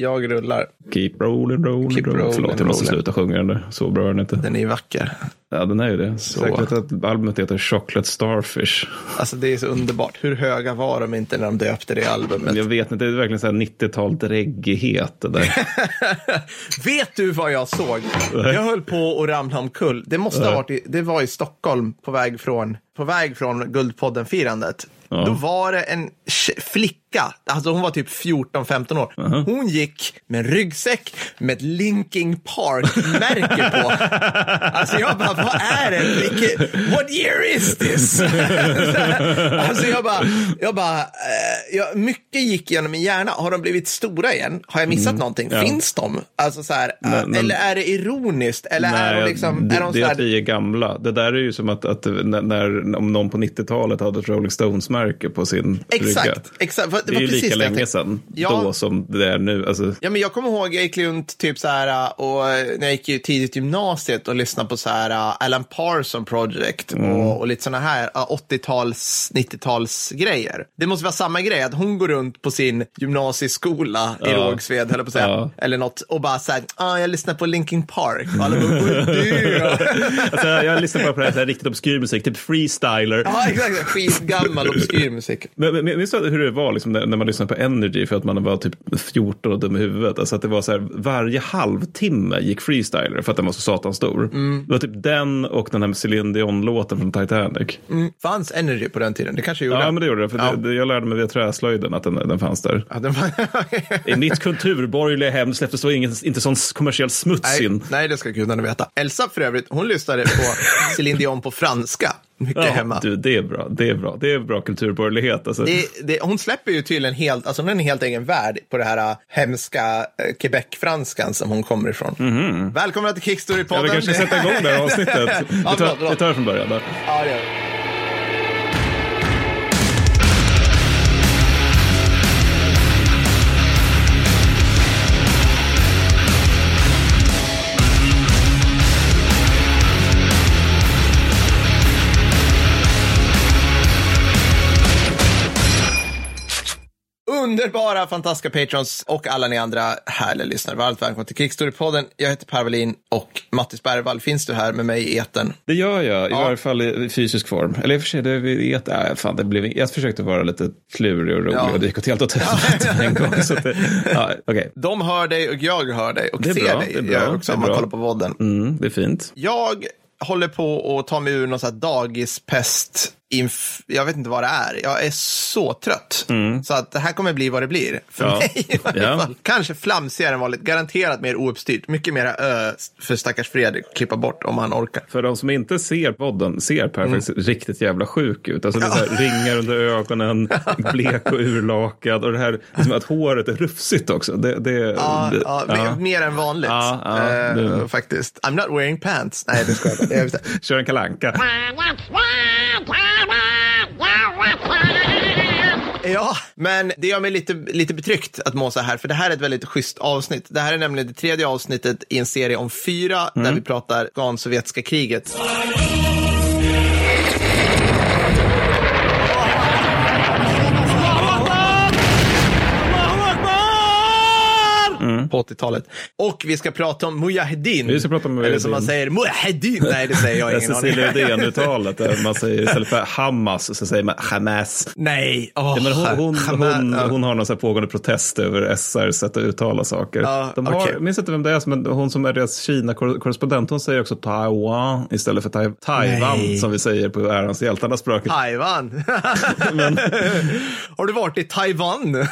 Jag rullar. Keep rolling, rolling, Keep rolling. rolling, Förlåt, jag måste rolling. sluta sjunga den där. Så bra är den inte. Den är ju vacker. Ja, den är ju det. Säkert att albumet heter Chocolate Starfish. Alltså det är så underbart. Hur höga var de inte när de döpte det albumet? Jag vet inte, det är verkligen så här 90-tal dreggighet det där. Vet du vad jag såg? Jag höll på att ramla omkull. Det måste ha varit i, det var i Stockholm på väg från, på väg från Guldpodden-firandet. Ja. Då var det en tje- flicka, alltså hon var typ 14-15 år. Hon gick med en ryggsäck med ett Linkin Park-märke på. Alltså jag bara, vad är det? Vilket, what year is this? alltså jag bara, jag bara eh, jag, mycket gick genom min hjärna. Har de blivit stora igen? Har jag missat någonting? Mm. ja. Finns de? Alltså så här, eh, Men- men- eller är det ironiskt? Eller är de liksom, det, är de det så är här, att vi är gamla. Det där är ju som att, att när, när, om någon på 90-talet hade ett Rolling Stones-märke på sin rygga. Exakt, exakt. För Det är var ju lika det länge sedan Ja. då som det är nu. Alltså, Ja, men jag kommer ihåg, jag gick runt typ så här, och när jag gick i tidigt gymnasiet och lyssnade på så här uh, Alan Parson Project Mm. och, och lite sådana här uh, 80-tals, 90-tals grejer. Det måste vara samma grej, att hon går runt på sin gymnasieskola i Ja. Rågsved, höll jag på säga, Ja. eller något, och bara så här, ah, jag lyssnar på Linkin Park. Och alla bara, det? alltså, jag lyssnar bara på det här, riktigt obskyr musik, typ freestyler. Ja, exakt. Skitgammal obskyr musik. Men, men, men minns du hur det var liksom, när, när man lyssnade på Energy för att man var typ 14 och dum i huvudet? Alltså att det var så här, varje halvtimme gick freestyler för att den var så satans stor. Mm. Det var typ den och den här Celine Dion-låten från Titanic. Mm. Fanns Energy på den tiden? Det kanske gjorde. Ja, men det gjorde det. För Ja. det, det, jag lärde mig via träslöjden att den, den fanns där. Ja, den var... I mitt kulturborgerliga hem släpptes då ingen, inte sån kommersiell smuts nej, in. nej, det ska gudarna veta. Elsa för övrigt, hon lyssnade på Céline Dion på franska. Mycket Ja, hemma. du, det är bra. Det är bra. Det är bra kulturborgerlighet. Alltså. Det, det, hon släpper ju tydligen helt, alltså hon har en helt egen värld på det här äh, hemska äh, Quebec-franskan som hon kommer ifrån. Välkomna till Mhm. Ja, Kickstory-podden. vi kanske sätta igång det här avsnittet. Vi tar, vi tar det från början. Då. Ja, det Underbara, fantastiska patrons och alla ni andra härliga lyssnare. Varmt välkomna till Kickstory-podden. Jag heter Per Wallin och Mattis Bergvall. Finns du här med mig i etern? Det gör jag, i Ja. varje fall i fysisk form. Eller i och för sig, det, vet, äh, fan, det blev, jag försökte vara lite klurig och rolig Ja. och det gick åt helt åt helvete en gång. Så att det, ja, okej. De hör dig och jag hör dig och Det är ser bra, dig. det är bra, Jag också det är om man kollar på vodden. Mm, det är fint. Jag håller på att ta mig ur någon sån här dagispest. Inf- jag vet inte vad det är. Jag är så trött. Så att det här kommer bli vad det blir. För Mm. Ja. mig i varje Ja. fall. Kanske flamsigare än vanligt. Garanterat mer ouppstyrt. Mycket mera ö för stackars Fredrik att klippa bort om han orkar. För de som inte ser podden ser Per faktiskt riktigt jävla sjuk ut. Alltså det här, ringar under ögonen, blek och urlakad och det här liksom att håret är rufsigt också. Det, det, Ja, det, ja, mer, mer än vanligt. Ja, ja, det- Faktiskt. I'm not wearing pants. Nej, det ska jag. Kör en kalanka. Ja, men det gör mig lite, lite betryckt att må så här, för det här är ett väldigt schysst avsnitt. Det här är nämligen det tredje avsnittet i en serie om fyra, där vi pratar afghan-sovjetiska kriget. På 80-talet. Och vi ska prata om Mujahedin. Vi ska prata om Eller som man Mujahedin. säger, Mujahedin. Nej, det säger jag ingen aning. Cecilia Uddén-uttalet. där Man säger istället för Hamas så säger man Hamas. Nej, åh, Ja, men hon, hon, Hamas- hon, ja. hon har någon så pågående protest över SRs sätt att uttala saker. Ja, De har. Jag minns inte vem det är, men hon som är deras Kina-korrespondent, hon säger också Taiwan istället för tai Taiwan Nej. som vi säger på ärans hjältarnas språk. Taiwan. Har du varit i Taiwan?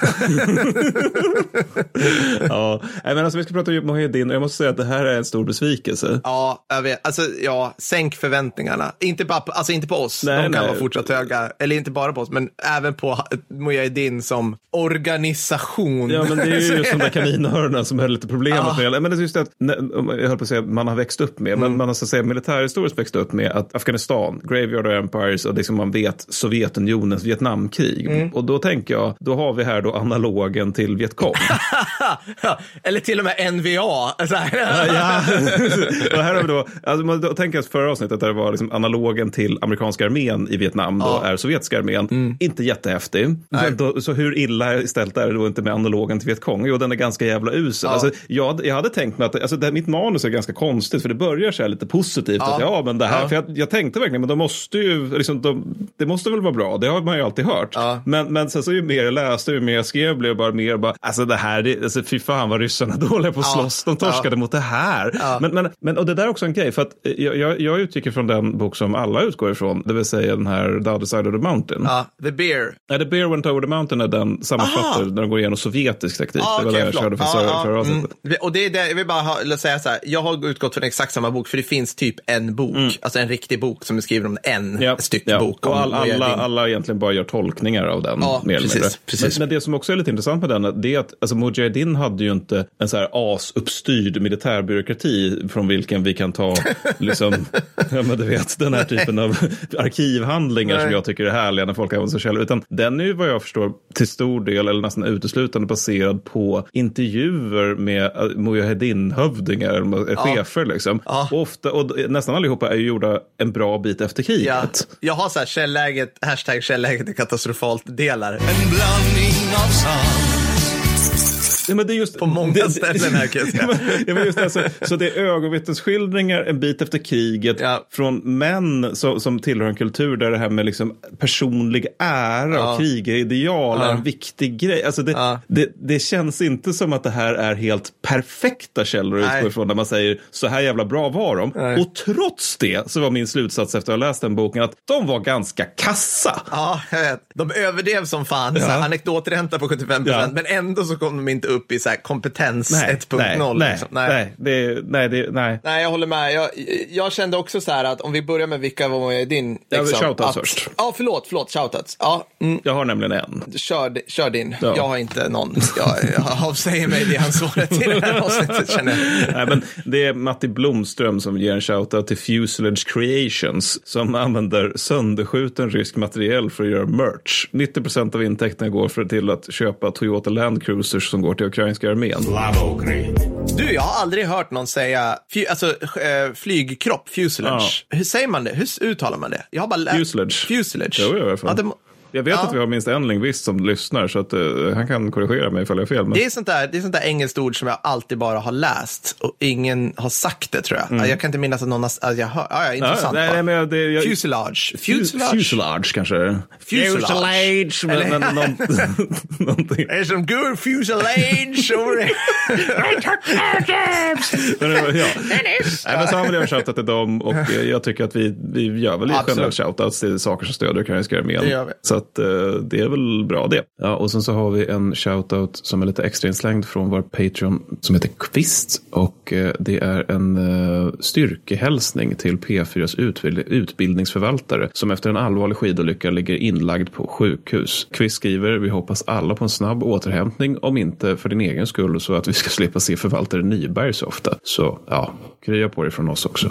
Ja, Nej, men alltså, vi ska prata om Mujahedin och jag måste säga att det här är en stor besvikelse. ja, jag vet. Alltså, ja, sänk förväntningarna. Inte, bara på, alltså, inte på oss, Nej, de kan nej. vara fortsatt höga. Eller inte bara på oss, men även på Mujahedin som organisation. Ja, men det är ju just de där kaninöronen som är lite problemet Ja. med. Men det är just att, jag höll på att säga man har växt upp med, Mm. men man har så att säga militärhistoriskt växt upp med att Afghanistan, Graveyard of Empires och liksom man vet Sovjetunionens Vietnamkrig. Mm. Och då tänker jag, då har vi här då analogen till Vietcong. ja, eller till och med NVA. Så här. Ja, och här har vi då, alltså man då tänker att förra avsnittet där det var liksom analogen till amerikanska armén i Vietnam, då är sovjetiska armén, inte jättehäftig. Då, så hur illa ställt är det då inte med analogen till Vietkong? Jo, den är ganska jävla usel. Alltså, jag, jag hade tänkt mig att, alltså, det, mitt manus är ganska konstigt, för det börjar så här lite positivt, att ja, men det här, Ja. för jag, jag tänkte verkligen, men de måste ju, liksom, de, det måste väl vara bra, det har man ju alltid hört. Ja. Men, men sen så ju mer jag läste, ju mer jag skrev, blev jag bara mer bara, alltså det här, det, alltså, fy fan vad ryssarna dåliga på att Ja. slåss, de torskade mot det här. Men, men, men, och det där är också en grej, för att jag, jag, jag utgick från den bok som alla utgår ifrån, det vill säga den här The Other Side of the Mountain. Ja, The Beer. Nej, The Bear Went Over the Mountain är den sammanfattar när de går igenom sovjetisk taktik. Ah, det var okej, det jag förlåt. körde för Ja, förra, ja, förra mm. avsnittet. Och det är det, jag vill bara ha, säga så här, jag har utgått från exakt samma bok, för det finns typ en bok, alltså en riktig bok som är skriven om en Mm. Ja, styck ja. bok. Om och all, alla, Mujahedin. alla egentligen bara gör tolkningar av den. Ja, precis, precis. Men, men det som också är lite intressant med den det är att alltså, Mujahedin hade ju inte en så här asuppstyrd militärbyråkrati från vilken vi kan ta liksom, ja, men du vet, den här typen av arkivhandlingar som Nej. jag tycker är härliga när folk använder sig själva. Utan den är ju vad jag förstår till stor del eller nästan uteslutande baserad på intervjuer med äh, Mujahedin-hövdingar, eller Ja. chefer liksom. Ja. Och, ofta, och nästan allihopa är ju gjorda en bra bit efter kriget. Ja, jag har så här källäget, hashtag källäget är katastrofalt delar. En blandning av sant Ja, men det är just, På många det, ställen här kan jag säga. Ja, men- just det, alltså, så det är ögonvittnesskildringar en bit efter kriget Ja. från män som, som tillhör en kultur där det här med liksom personlig ära Ja. och krigarideal är Ja. en viktig grej. Alltså det, Ja. det, det känns inte som att det här är helt perfekta källor att Nej. utgå ifrån där man säger så här jävla bra var de. Nej. Och trots det så var min slutsats efter att ha läst den boken att de var ganska kassa. Ja, jag vet. De överdrev som fan. Så Ja. anekdotränta på 75 procent, men ändå så kom de inte upp i så kompetens Nej, 1.0. nej, liksom. nej, nej, det, nej, det, nej. Nej, jag håller med. Jag, jag kände också så här att om vi börjar med vilka var din... Ja, liksom, shoutouts att- först. Ja, förlåt, förlåt, shoutouts. Ja, mm, Jag har nämligen en. kör, kör din. Ja. Jag har inte någon. Jag, jag avsäger mig det ansvaret i det här avsnittet känner jag. Nej, men det är Matti Blomström som ger en shoutout till Fuselage Creations som använder sönderskjuten rysk materiel för att göra merch. 90 procent av intäkterna går för, till att köpa Toyota Land Cruisers som går till ukrainska armén. Du, jag har aldrig hört någon säga fy, alltså, eh, flygkropp, fuselage. Hur säger man det? Hur uttalar man det? Jag har bara lärt... Fuselage. Fuselage. Jo, fall. Ja, det, Jag vet Ja. att vi har minst en lingvist som lyssnar så att uh, han kan korrigera mig ifall jag har fel. Men... det, är sånt där, det är sånt där engelskt ord som jag alltid bara har läst och ingen har sagt det tror jag. Jag kan inte minnas att någon har... Alltså, jag hör, ja, Mm. Ja, intressant. nej, men jag- det, jag, Fuselage. Fuselage. Fuselage. Fuselage kanske. Fuselage. Men, Eller- men, någon, någonting. Det är som good fuselage. Men, ja. Nej, men så han vill göra shoutout till dem och eh, jag tycker att vi, vi gör väl generellt shoutouts till saker som stöder ukrainska armén. Det gör vi. Så att, eh, det är väl bra det. Ja, och sen så har vi en shoutout som är lite extra inslängd från vår Patreon som heter Kvist. Och eh, det är en eh, styrkehälsning till P4s utbild- utbildningsförvaltare som efter en allvarlig skidolycka ligger inlagd på sjukhus. Kvist skriver, vi hoppas alla på en snabb återhämtning, om inte för din egen skull så att vi ska slippa se förvaltare Nyberg så ofta. Så ja, krya på dig från oss också.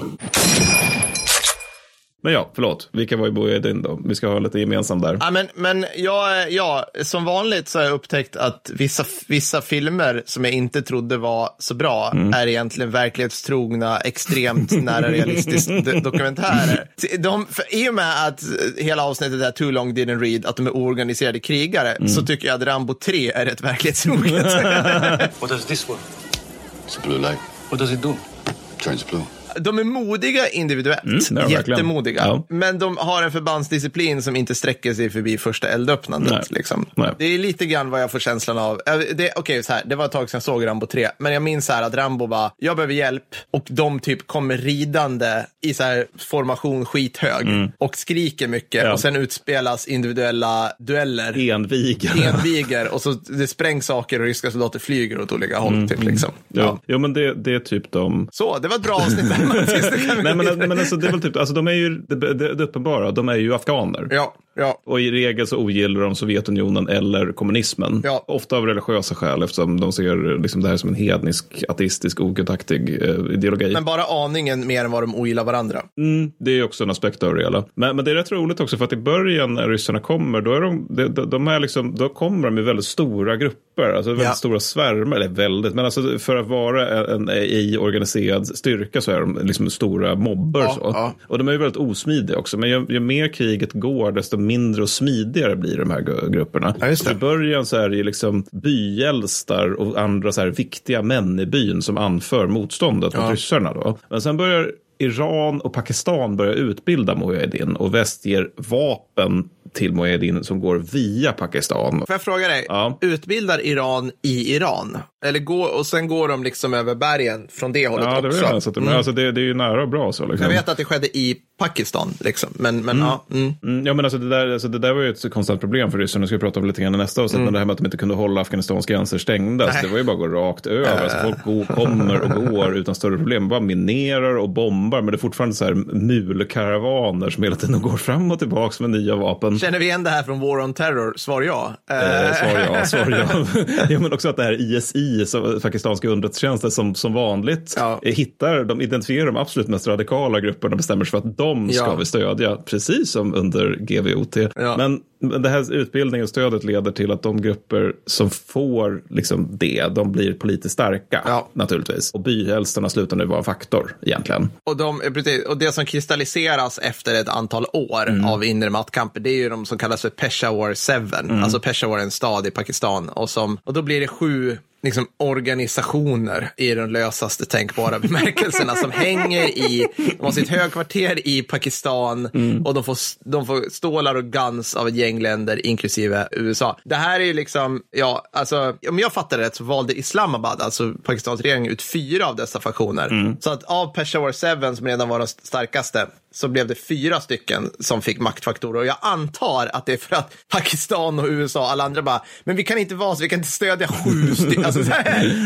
Men ja, förlåt. Vilka var i Bojedin då? Vi ska ha lite gemensamt där. Ja, men, men jag, ja, som vanligt så har jag upptäckt att vissa, vissa filmer som jag inte trodde var så bra Mm. är egentligen verklighetstrogna, extremt nära realistiskt do- dokumentärer. De, för, I och med att hela avsnittet är Too long didn't read, att de är oorganiserade krigare, Mm. så tycker jag att Rambo 3 är rätt verklighetstroget. What does this work? It's a blue light. What does it do? Turns blue. De är modiga individuellt, Mm, jättemodiga. Ja. Men de har en förbandsdisciplin som inte sträcker sig förbi första eldöppnandet. Nej. Liksom. Nej. Det är lite grann vad jag får känslan av. Det- Okej, så här, det var ett tag sedan jag såg Rambo 3, men jag minns så här att Rambo bara, jag behöver hjälp och de typ kommer ridande i så här formation skithög och skriker mycket Mm. Ja. och sen utspelas individuella dueller. Enviga. Enviger och så det sprängs saker och ryska soldater flyger åt olika håll. Typ, liksom. Ja. ja. Jo, men det, det är typ de... Så, det var ett bra avsnitt. Nej, men, men alltså, det är väl typ, alltså, de är ju, det, det, det uppenbara, de är ju afghaner. Ja, ja. Och i regel så ogillar de Sovjetunionen eller kommunismen. Ja. Ofta av religiösa skäl eftersom de ser liksom det här som en hednisk, ateistisk, ogudaktig eh, ideologi. Men bara aningen mer än vad de ogillar varandra. Mm, det är också en aspekt av det hela. Men, men det är rätt roligt också för att i början när ryssarna kommer, då, är de, de, de, de är liksom, då kommer de i väldigt stora grupper, alltså väldigt Ja. stora svärmar, eller väldigt, men alltså för att vara en, en i organiserad styrka så är de liksom stora mobbar. Ja, så. ja. Och de är ju väldigt osmidiga också, men ju, ju mer kriget går, desto mindre och smidigare blir de här grupperna. Ja. I början så är det ju liksom byäldstar och andra så här viktiga män i byn som anför motståndet mot Ja. ryssarna. Då. Men sen börjar Iran och Pakistan börja utbilda Mujahedin och väst ger vapen till Mujahedin som går via Pakistan. Får jag fråga dig, Ja. utbildar Iran i Iran? Eller går, och sen går de liksom över bergen från det hållet Ja, det, också? är det, men alltså, det, det är ju nära och bra. Så, liksom. Jag vet att det skedde i Pakistan, liksom. men, men ja. Mm. Mm, ja, men alltså det, där, alltså det där var ju ett konstant problem för ryssarna. Det ska vi prata om lite grann i nästa avsnitt. Men det här med att de inte kunde hålla Afghanistans gränser stängda. Så det var ju bara att gå rakt över. Alltså folk går, kommer och går utan större problem. Bara minerar och bombar. Men det är fortfarande så här mulkaravaner som hela tiden går fram och tillbaka med nya vapen. Känner vi igen det här från War on Terror? Svar ja. Eh, svar ja, svar ja. ja. Men också att det här ISI, så pakistanska underrättelsetjänsten, som, som vanligt Ja. eh, hittar, de identifierar de absolut mest radikala grupperna och bestämmer sig för att de ska Ja. vi stödja, precis som under GVOT. Ja. Men men det här utbildningen och stödet leder till att de grupper som får liksom det, de blir politiskt starka, Ja. naturligtvis. Och byhälstarna slutar nu vara en faktor, egentligen. Och, de, eh, och det som kristalliseras efter ett antal år Mm. av inre maktkamper, det är ju de som kallas för Peshawar 7. Mm. Alltså Peshawar är en stad i Pakistan. Och, som, och då blir det sju liksom, organisationer i de lösaste tänkbara bemärkelserna som hänger i, de har sitt högkvarter i Pakistan Mm. och de får, de får stålar och guns av ett gäng länder, inklusive USA. Det här är ju liksom, ja, alltså, om jag fattar rätt så valde Islamabad, alltså Pakistans regering, ut fyra av dessa faktioner. Mm. Så att av Peshawar 7, som redan var de starkaste, så blev det fyra stycken som fick maktfaktorer. Och jag antar att det är för att Pakistan och USA och alla andra bara, men vi kan inte vara så, vi kan inte stödja sju stycken. Alltså,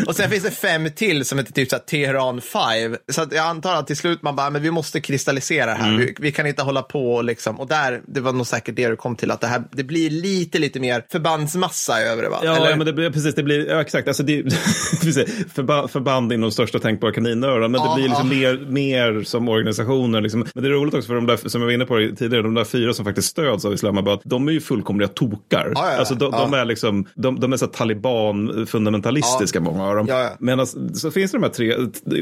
och sen finns det fem till som heter typ så här Teheran 5. Så jag antar att till slut man bara, men vi måste kristallisera det här. Vi, vi kan inte hålla på och liksom, och där, det var nog säkert det du kom till, att det här, det blir lite, lite mer förbandsmassa över det va? Ja, Eller? men det blir, precis, det blir, ja, exakt, alltså det, förba, förband inom största tänkbara kaninöron, men Ja, det blir liksom ja. mer, mer som organisationer. Liksom. Men det roligt också för de där, som jag var inne på tidigare, de där fyra som faktiskt stöds av Islamabad, de är ju fullkomliga tokar. Ja, ja, alltså de, de är liksom, de, de är så taliban-fundamentalistiska, många av dem. Ja, ja. Men alltså, så finns det de här tre,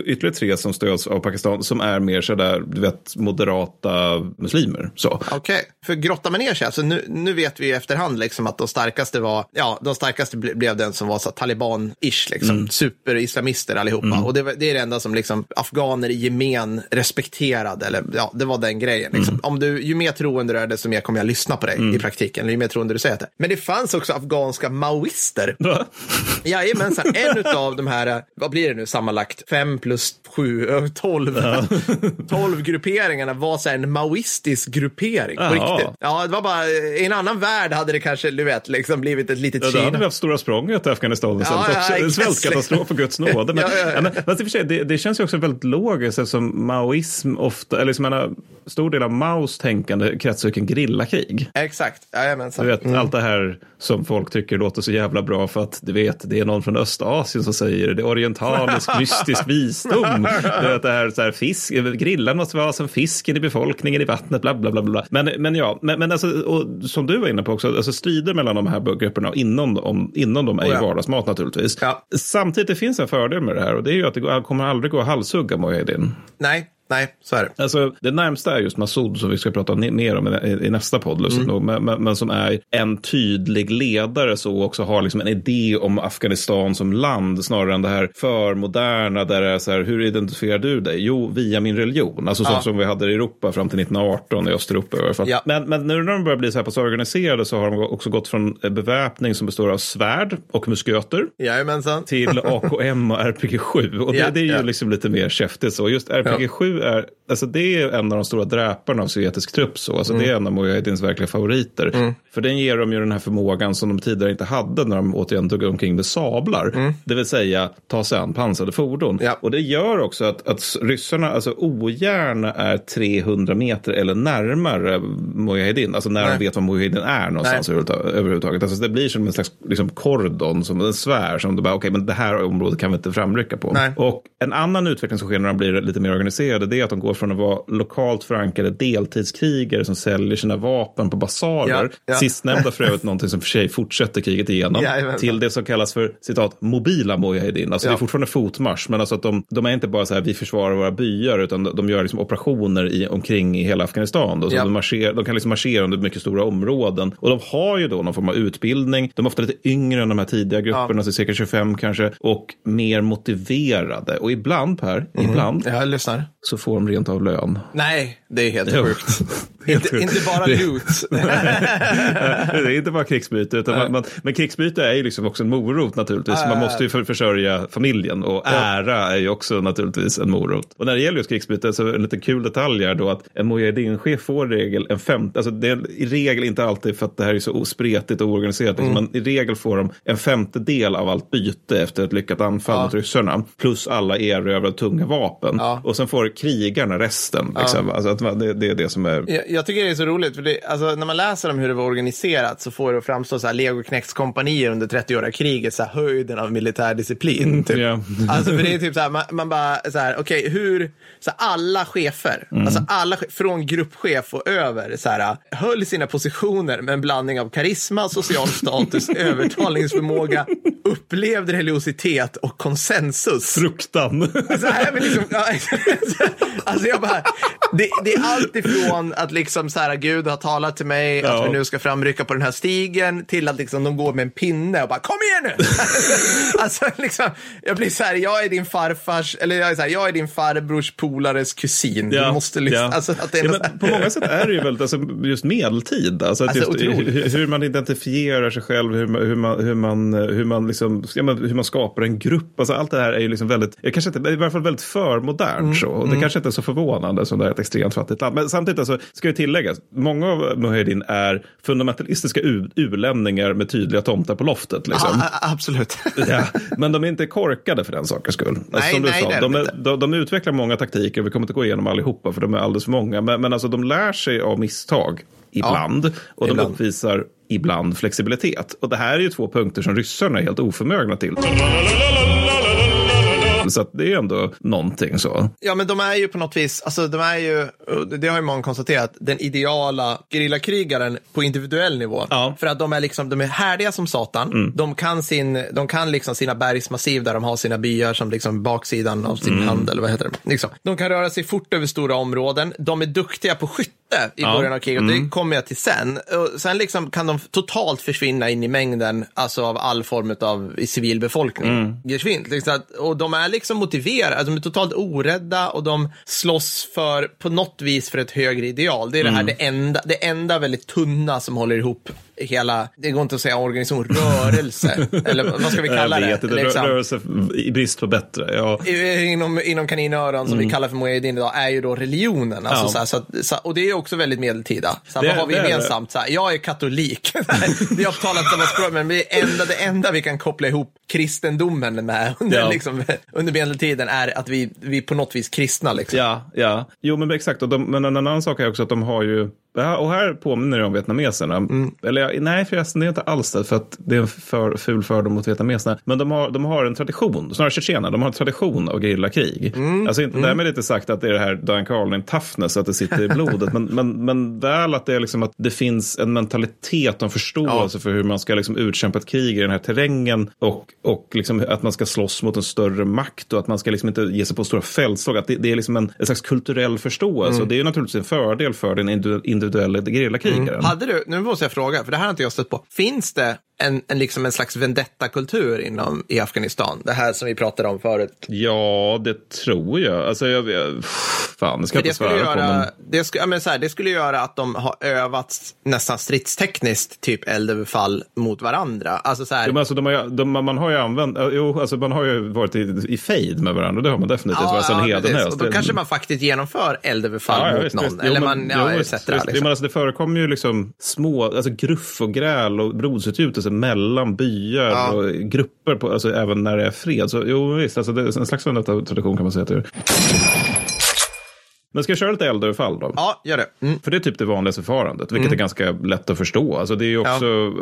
ytterligare tre som stöds av Pakistan, som är mer sådär, du vet, moderata muslimer. Okej, för grotta man ner sig, alltså nu, nu vet vi i efterhand liksom att de starkaste var, ja, de starkaste ble, blev den som var så taliban-ish, liksom, superislamister allihopa. Och det, det är det enda som liksom afghaner i gemen respekterade, eller ja, det var den grejen. Liksom. Om du, ju mer troende du är, desto mer kommer jag lyssna på dig i praktiken, ju mer troende du säger det. Men det fanns också afghanska maoister. Va? Jajamensan, en av de här, vad blir det nu sammanlagt, fem plus sju, tolv, tolv grupperingarna var så en maoistisk gruppering på riktigt. Ja, det var bara, i en annan värld hade det kanske, du vet, liksom blivit ett litet Ja, då hade vi Kina. haft Stora språnget i Afghanistan istället Ja, ja, svältkatastrof på Guds nåde. Men, Ja, ja, ja. ja, men, fast i och för sig, det, det känns ju också väldigt logiskt eftersom maoism ofta, eller liksom, menar, stor del av Maos tänkande kretsar kring gerillakrig. Exakt, jajamensan. Du vet, allt det här som folk tycker låter så jävla bra för att du vet, det är någon från Östasien som säger det. Är orientalisk mystisk visdom. Du vet, det här, så här fisk, grillan måste vara som fisken i befolkningen i vattnet, bla bla bla. bla. Men, men ja, men, men alltså, och, som du var inne på också, alltså strider mellan de här grupperna inom, dem- inom dem är ju Oh ja. vardagsmat naturligtvis. Ja. Samtidigt det finns en fördel med det här och det är ju att det kommer aldrig gå att halshugga Mujahedin. Nej, nej, så är det. Alltså, det närmsta är just Massoud som vi ska prata mer om i, nästa podd, lustigt Mm. men, men, men som är en tydlig ledare så också har liksom en idé om Afghanistan som land snarare än det här för moderna där det är så här, hur identifierar du dig? Jo, via min religion, alltså Ja. som vi hade i Europa fram till 1918 i Östeuropa i alla fall. Ja. Men, men nu när de börjar bli så här pass organiserade så har de också gått från beväpning som består av svärd och musköter Jajamensan. till AKM och RPG 7. Och det, Ja, det är ju liksom lite mer käftigt så. Just RPG 7 nu är, alltså det är en av de stora dräparna av sovjetisk trupp. Så. Alltså Det är en av Mujahedins verkliga favoriter. För den ger dem ju den här förmågan som de tidigare inte hade när de återigen tog omkring med sablar. Det vill säga ta sig an pansrade fordon. Ja. Och det gör också att, att ryssarna alltså, ogärna är 300 meter eller närmare Mujahedin. Alltså när Nej. de vet var Mujahedin är någonstans Nej. överhuvudtaget. Alltså det blir som en slags liksom, kordon, som en sfär som de bara, okej, men det här området kan vi inte framrycka på. Nej. Och en annan utveckling som sker när de blir lite mer organiserade, det är att de går från att vara lokalt förankrade deltidskrigare som säljer sina vapen på basarer. Ja, ja. Sistnämnda för övrigt någonting som för sig fortsätter kriget igenom. Jajamensan. till det som kallas för citat mobila mujahedin. Alltså Ja. det är fortfarande fotmarsch, men alltså att de, de är inte bara så här vi försvarar våra byar, utan de, gör liksom operationer i, omkring i hela Afghanistan. Då, så Ja. de, marscherar, de kan liksom marschera under mycket stora områden. Och de har ju då någon form av utbildning. De är ofta lite yngre än de här tidiga grupperna, så cirka 25 kanske, och mer motiverade. Och ibland, Per, Mm. ibland Jag lyssnar. så får de rent av lön. Nej, det är helt sjukt. Helt inte, sjukt. inte bara loot. det är inte bara krigsbyte, utan man, man, men krigsbyte är ju liksom också en morot naturligtvis. Man måste ju för, försörja familjen och ära är ju också naturligtvis en morot. Och när det gäller just krigsbyte så är en liten kul detalj är då att en mujahedin-chef får regel en femte, alltså det är i regel inte alltid för att det här är så spretigt och oorganiserat, liksom, men i regel får de en femtedel av allt byte efter ett lyckat anfall mot ryssarna, plus alla erövrade tunga vapen. Ja. Och sen får krigarna resten. Liksom. Alltså att det, det är det som är Jag, jag tycker det är så roligt, för det, alltså, när man läser om hur det var organiserat så får det att framstå så här legoknäktskompanier under 30-åriga kriget, så här, höjden av militär disciplin. Typ. Ja. Alltså, för det är typ så här, man, man bara, så här, okej, hur, så här, alla chefer, Mm. alltså alla, från gruppchef och över, så här, höll sina positioner med en blandning av karisma, social status, övertalningsförmåga, upplevd religiositet och konsensus. fruktan. Alltså, här, men liksom, alltså jag bara, det, det är allt ifrån att liksom så här, Gud har talat till mig Ja. att vi nu ska framrycka på den här stigen till att liksom de går med en pinne och bara kom igen nu! alltså liksom, jag blir så här, jag är din farfars, eller jag är, så här, jag är din farbrors polares kusin. Du måste liksom, ja. alltså att det är ja, på många sätt är det ju väldigt, alltså, just medeltid. Alltså, att Alltså, just, hur, hur man identifierar sig själv, hur man, hur man, hur man, hur man, liksom, ja, men hur man skapar en grupp. Alltså, allt det här är ju liksom väldigt, kanske inte, i varje fall väldigt för modernt. Mm, så. Det kanske inte är så förvånande som det är ett extremt fattigt land. Men samtidigt alltså, ska det tilläggas, många av Mujahedin är fundamentalistiska u- ulänningar med tydliga tomtar på loftet. Liksom. Ja, a- absolut. Ja, men de är inte korkade för den sakens skull. Alltså, Nej, som du nej, sa, de, de är, inte. de, de utvecklar många taktiker, vi kommer inte gå igenom allihopa för de är alldeles för många. Men, men alltså, de lär sig av misstag ibland och de ibland. uppvisar ibland flexibilitet. Och det här är ju två punkter som ryssarna är helt oförmögna till. Så att det är ändå någonting så. Ja, men de är ju på något vis, alltså de är ju, det har ju många konstaterat, den ideala gerillakrigaren på individuell nivå. Ja. Mm. För att de är liksom, de är härdiga som satan. De kan sin, de kan liksom sina bergsmassiv där de har sina byar som liksom baksidan av sin Mm. hand, eller vad heter det? Liksom. De kan röra sig fort över stora områden. De är duktiga på skytte i Ja. början av kriget. och Det kommer jag till sen. Och sen liksom kan de totalt försvinna in i mängden, alltså av all form av civilbefolkning. Mm. Liksom och de är liksom motiverade, alltså, de är totalt orädda och de slåss för, på något vis för ett högre ideal. Det är det här Mm. det enda, det enda väldigt tunna som håller ihop hela, det går inte att säga organisation, rörelse, eller vad ska vi kalla jag vet det? inte, Liksom. rö- rörelse i brist på bättre. Ja. Inom, inom kaninöron, som vi kallar för Mujahedin idag, är ju då religionen. Alltså, Mm. Ja. så här, så att, och det är också väldigt medeltida. Så här, Det- vad har vi det det. gemensamt? Så här, jag är katolik. vi har talat samma språk, men det enda, det enda vi kan koppla ihop kristendomen med under, Ja. liksom, under medeltiden är att vi, vi på något vis kristna. Liksom. Ja, ja. Jo, men exakt. Och de, men en annan sak är också att de har ju... Ja, och här påminner det om vietnameserna. Eller ja, nej, förresten, det är inte alls det. För att det är en för, ful fördom mot vietnameserna. Men de har, de har en tradition, snarare tjetjenerna, de har en tradition av gerillakrig. Alltså inte, därmed inte sagt att det är det här Dan Carlin toughness, att det sitter i blodet. men, men, men väl att det är liksom att det finns en mentalitet och en förståelse för hur man ska liksom utkämpa ett krig i den här terrängen. Och, och liksom att man ska slåss mot en större makt och att man ska liksom inte ge sig på stora fältslag. Att det, det är liksom en, en slags kulturell förståelse. Och det är naturligtvis en fördel för den individu- individuella gerillakrigaren. Hade du, nu måste jag fråga, för det här har inte jag stött på. Finns det en, en, liksom en slags vendetta-kultur inom i Afghanistan? Det här som vi pratade om förut. Ja, det tror jag. Alltså, jag, jag fan, det ska jag inte skulle, svära på. göra, Men... det, skulle, ja, men så här, det skulle göra att de har övat nästan stridstekniskt typ eldöverfall mot varandra. Alltså så här, Jo, men alltså, de har ju, de, man har ju använt, jo, alltså, man har ju varit i, i fejd med varandra, det har man definitivt varit sedan precis. Hedenhös. Och då Det- kanske man faktiskt genomför eldöverfall Ja, ja, mot någon. visst. Eller man, ja, jo, visst, Liksom. Men alltså, det förekommer ju liksom små, alltså gruff och gräl och blodsutgjutelse mellan byar Ja. och grupper, på, alltså, även när det är fred. Så jo, visst, alltså, det är en slags tradition kan man säga att det är. Men ska jag köra lite eldöverfall då? Ja, gör det. Mm. För det är typ det vanligaste förfarandet, vilket är ganska lätt att förstå. Alltså det är också,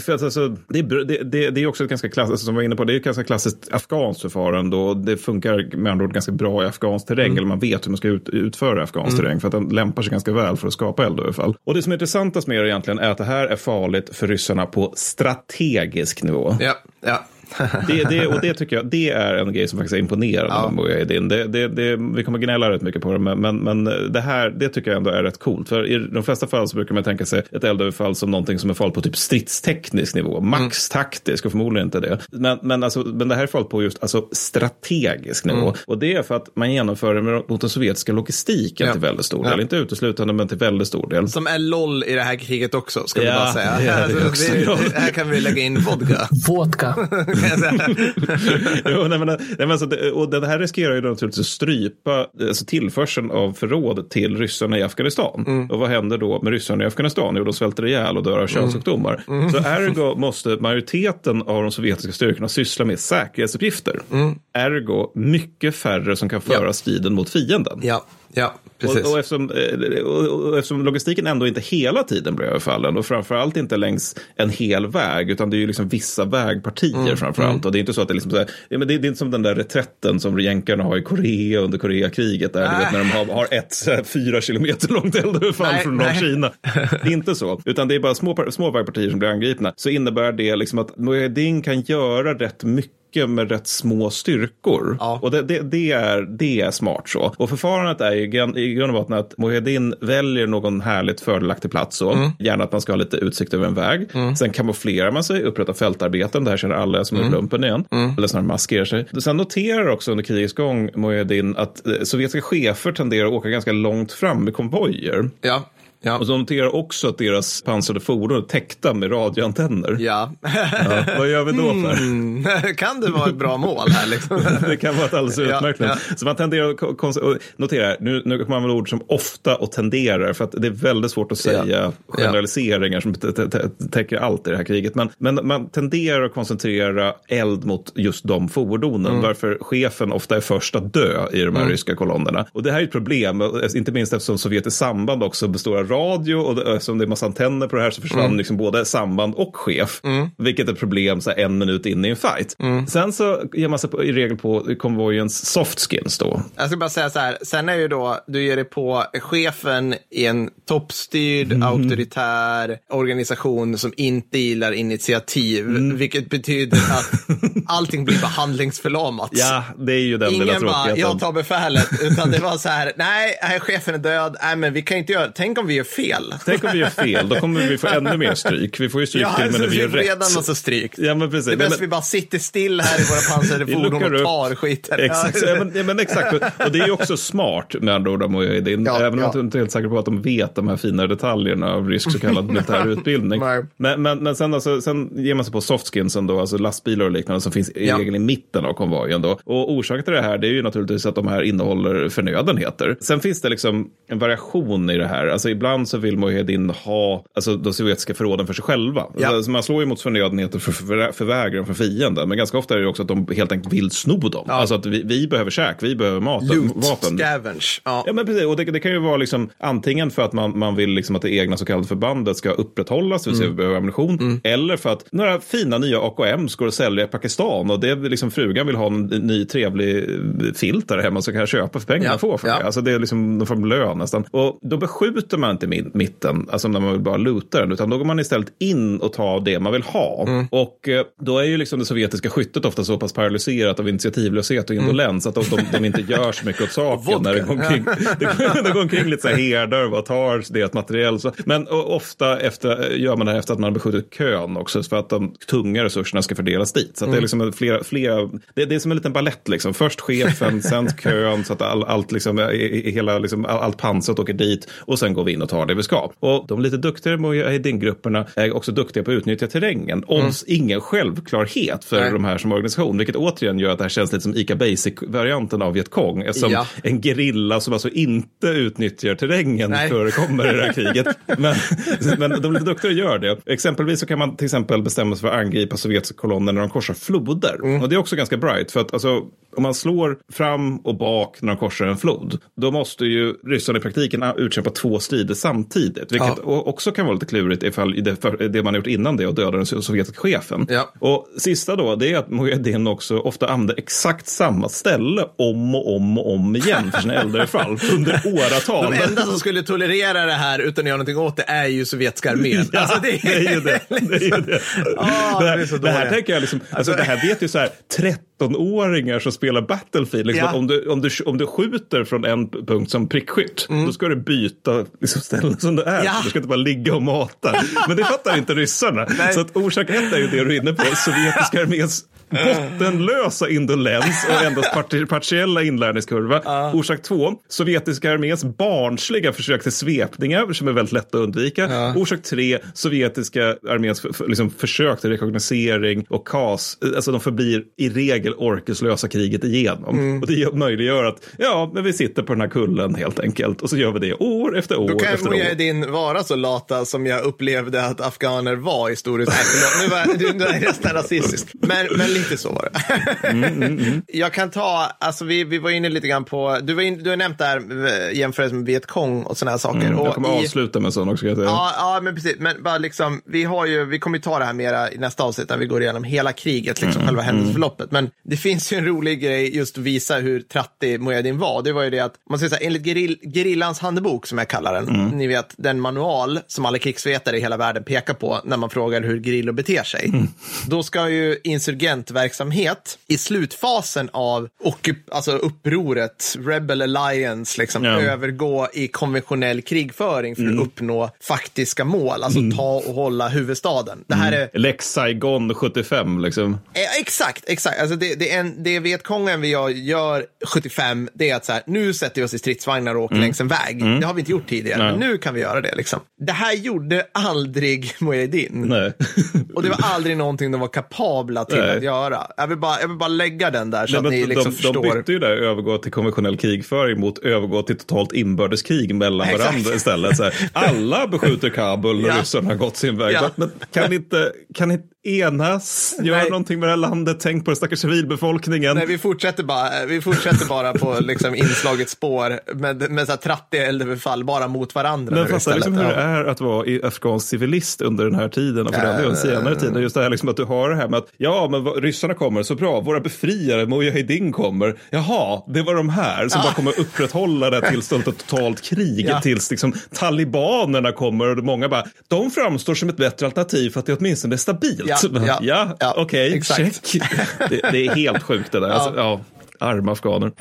för att alltså, det, är, det, det, det är också ett ganska klassiskt, alltså, som vi var inne på, det är ett ganska klassiskt afghanskt förfarande och det funkar med andra ord ganska bra i afghansk terräng, eller man vet hur man ska ut, utföra afghansk terräng, för att den lämpar sig ganska väl för att skapa eldöverfall. Och det som är intressantast med det egentligen är att det här är farligt för ryssarna på strategisk nivå. Ja, ja. Det, det, och det tycker jag det är en grej som faktiskt är imponerande Ja. med Mujahedin. Det, det, det, vi kommer gnälla rätt mycket på det, men, men, men det här det tycker jag ändå är rätt coolt. För i de flesta fall så brukar man tänka sig ett eldöverfall som någonting som är farligt på typ stridsteknisk nivå, max taktisk och förmodligen inte det. Men, men, alltså, men det här är farligt på just alltså, strategisk nivå. Och det är för att man genomför det mot den sovjetiska logistiken Ja. till väldigt stor del. Ja. Inte uteslutande, men till väldigt stor del. Som är LOL i det här kriget också, ska vi bara säga. det Alltså, det, här kan vi lägga in vodka. Vodka. säga. jo, nej, men, nej, men alltså, det, och det här riskerar ju naturligtvis att strypa alltså, tillförseln av förråd till ryssarna i Afghanistan. Och vad händer då med ryssarna i Afghanistan? Jo, de svälter ihjäl och dör av könssjukdomar. Så ergo måste majoriteten av de sovjetiska styrkorna syssla med säkerhetsuppgifter. Ergo mycket färre som kan föra Ja. striden mot fienden. Ja, ja, precis. Och, och, eftersom, eh, och, eftersom logistiken ändå inte hela tiden blir överfallen och framförallt inte längs en hel väg utan det är ju liksom vissa vägpartier Mm, framförallt. Och det är inte så att det är liksom så här, ja, men det, det är inte som den där reträtten som jänkarna har i Korea under Koreakriget där, du vet, när de har, har ett här, fyra kilometer långt eldöverfall från nej. Nordkina. Det är inte så, utan det är bara små, små vägpartier som blir angripna. Så innebär det liksom att Mujahedin kan göra rätt mycket med rätt små styrkor. Ja. Och det, det, det, är, det är smart så. Och förfarandet är ju gran- i grund och botten att Mujahedin väljer någon härligt fördelaktig plats. Så. Mm. Gärna att man ska ha lite utsikt över en väg. Sen kamouflerar man sig, upprättar fältarbeten. Det här känner alla som är Mm. lumpen igen. Eller snarare maskerar sig. Sen noterar också under krigets gång Mujahedin att eh, sovjetiska chefer tenderar att åka ganska långt fram med konvojer. Ja, ja. Och så noterar också att deras pansrade fordon är täckta med radioantenner. Ja. Ja, vad gör vi då för? Mm. kan det vara ett bra mål här liksom? Det kan vara ett alldeles utmärkt ja. ja, Så man tenderar att notera, här, nu, nu kommer man använda ord som ofta och tenderar, för att det är väldigt svårt att säga generaliseringar som täcker allt i det här kriget. Men, men man tenderar att koncentrera eld mot just de fordonen, Mm. varför chefen ofta är först att dö i de här ryska kolonnerna. Och det här är ett problem, inte minst eftersom sovjetiskt samband också består av radio och eftersom det är massa antenner på det här så försvann Mm. liksom både samband och chef, vilket är ett problem så här, en minut in i en fight. Mm. Sen så ger man sig på, i regel på konvojens soft skins då. Jag ska bara säga så här, sen är ju då, du ger dig på chefen i en toppstyrd, Mm. auktoritär organisation som inte gillar initiativ, Mm. vilket betyder att allting blir behandlingsförlamat. Ja, det är ju den lilla Ingen bara, tråkigheten. jag tar befälet, utan det var så här, nej, nej, chefen är död, nej, men vi kan inte göra, tänk om vi gör fel. Tänk om vi gör fel, då kommer vi få ännu mer stryk. Vi får ju stryk till och med när vi gör får redan rätt. massa stryk. Ja, men precis. Det är bäst men- vi bara sitter still här i våra pansrade fordon och tar skiten. Exakt, ja, men, ja, men exakt. Och det är ju också smart med andra ord av Mujahedin. Ja, även om ja. jag inte är helt säker på att de vet de här fina detaljerna av rysk så kallad militär utbildning. Men, men, men sen, alltså, sen ger man sig på softskinsen då, alltså lastbilar och liknande som finns i Ja. regel i mitten av konvojen då. Och orsaken till det här det är ju naturligtvis att de här innehåller förnödenheter. Sen finns det liksom en variation i det här. Alltså ibland så vill Mujahedin ha alltså, de sovjetiska förråden för sig själva. Ja. Alltså, man slår ju mot förnödenheter för, för, för fienden. Men ganska ofta är det också att de helt enkelt vill sno dem. Ja. Alltså att vi, vi behöver käk, vi behöver mat, Loot, vapen. scavenge. Ja. Ja, men precis. Och det, det kan ju vara liksom, antingen för att man, man vill liksom att det egna så kallade förbandet ska upprätthållas, det vill säga Mm. vi behöver ammunition. Eller för att några fina nya AKM ska att sälja i Pakistan och det liksom frugan vill ha en ny trevlig eh, filt där hemma så kan jag köpa för pengarna Ja, får för ja. det. Alltså det är liksom någon form av lön nästan. Och då beskjuter man i mitten, alltså när man vill bara luta den, utan då går man istället in och tar det man vill ha. Mm. Och eh, då är ju liksom det sovjetiska skyttet ofta så pass paralyserat av initiativlöshet och indolens att de, de, de inte gör så mycket åt saken. när det går omkring, det, det går omkring lite så här herdar och tar deras materiell. Så. Men ofta efter, gör man det här efter att man har beskjutit kön också, för att de tunga resurserna ska fördelas dit. Så att det är liksom en flera, flera det, det är som en liten ballett liksom. Först chefen, sen kön, så att all, allt, liksom, hela, liksom, all- allt pansrat åker dit och sen går vi in och tar det vi ska. Och de lite duktigare Mujahedin-grupperna är också duktiga på att utnyttja terrängen. Om ingen självklarhet för Nej. de här som organisation, vilket återigen gör att det här känns lite som ICA Basic-varianten av Vietkong. Som Ja. en gerilla som alltså inte utnyttjar terrängen Nej. förekommer i det här kriget. Men, men de lite duktigare gör det. Exempelvis så kan man till exempel bestämma sig för att angripa sovjetiska kolonner när de korsar floder. Mm. Och det är också ganska bright. För att alltså, om man slår fram och bak när de korsar en flod, då måste ju ryssarna i praktiken utkämpa två strider samtidigt. Vilket Ja. också kan vara lite klurigt ifall det, det man gjort innan det och döda den sovjetiska chefen. Ja. Och sista då, det är att Mujahedin också ofta använder exakt samma ställe om och om och om igen för sina äldre fall under åratal. De enda som skulle tolerera det här utan att göra någonting åt det är ju sovjetiska armén. Ja, alltså, det är ju det. det, är ju det. Ah, det, de här, är det här tänker jag liksom, alltså, det här vet ju så här 13-åringar som spelar Battlefield. Liksom, Ja. att om, du, om, du, om du skjuter från en punkt som prickskytt, då ska du byta liksom, ställen som det är. Mm. Ja. Du ska inte bara ligga och mata. Men det fattar inte ryssarna. Så att orsak ett är ju det du är inne på, sovjetiska arméns bottenlösa indolens och endast parti- partiella inlärningskurva. Orsak två, sovjetiska arméns barnsliga försök till svepningar som är väldigt lätta att undvika. Orsak tre, sovjetiska arméns för, liksom, försök till rekognosering och kas. Alltså de förblir i regel orkeslösa kriget igenom. Och det gör- möjliggör att ja, men vi sitter på den här kullen helt enkelt. Och så gör vi det år efter år Då kan år. Mujahedin vara så lata som jag upplevde att afghaner var i stor utsträckning. Nu var är jag nästan rasistisk. Men, men lite så var det. Mm, Jag kan ta, alltså vi, vi var inne lite grann på, du, var in, du har nämnt där eh, jämförelse med Vietkong och sådana här saker. Mm, och jag kommer i- avsluta med sån också. Jag säga. Ja, ja, men precis. Men bara liksom, vi, har ju, vi kommer ju ta det här mera i nästa avsnitt när vi går igenom hela kriget, liksom Mm, själva händelseförloppet. Men det finns ju en rolig grej just att visa hur trattig Mujahedin var. Det var ju det att, man säger så här, enligt gerill, gerillans handbok, som jag kallar den, Mm. ni vet den manual som alla krigsvetare i hela världen pekar på när man frågar hur gerillor beter sig. Mm. Då ska ju insurgentverksamhet i slutfasen av alltså upproret, Rebel Alliance, liksom, Ja. övergå i konventionell krigföring för att uppnå faktiska mål, alltså ta och hålla huvudstaden. Det här är Lex Saigon 75 liksom. Eh, exakt, exakt. Alltså det, det, är en, det Vietkongen vi gör, gör 75, det är att så här, nu sätter vi oss i stridsvagnar och åker längs en väg. Det har vi inte gjort tidigare, men nu kan vi göra det. Liksom. Det här gjorde aldrig Mujahedin. Och det var aldrig någonting de var kapabla till Nej. att göra. Jag vill, bara, jag vill bara lägga den där så Nej, att ni liksom de, förstår. de bytte ju där övergå till konventionell krigföring mot övergå till totalt inbördeskrig mellan Exakt. varandra istället. Så här, alla beskjuter Kabul när Ja. ryssarna har gått sin väg. Ja. Men kan inte, kan inte enas, göra Nej. någonting med det här landet, tänk på den stackars civilbefolkningen. Nej, vi fortsätter bara, vi fortsätter bara på liksom inslagets spår med, med så här trattiga eldbefall bara mot varandra. Men fatta liksom hur det Ja. är att vara afghansk civilist under den här tiden och för den delen senare tiden. Just det här liksom att du har det här med att ja, men ryssarna kommer så bra, våra befriare, Mujahedin kommer. Jaha, det var de här som bara kommer upprätthålla det här tillståndet av totalt krig Ja. tills liksom talibanerna kommer och många bara, de framstår som ett bättre alternativ för att det åtminstone är stabilt. Ja, ja, ja, ja, okej, exakt. check. Det, det är helt sjukt det där. Alltså, ja, arma afghaner.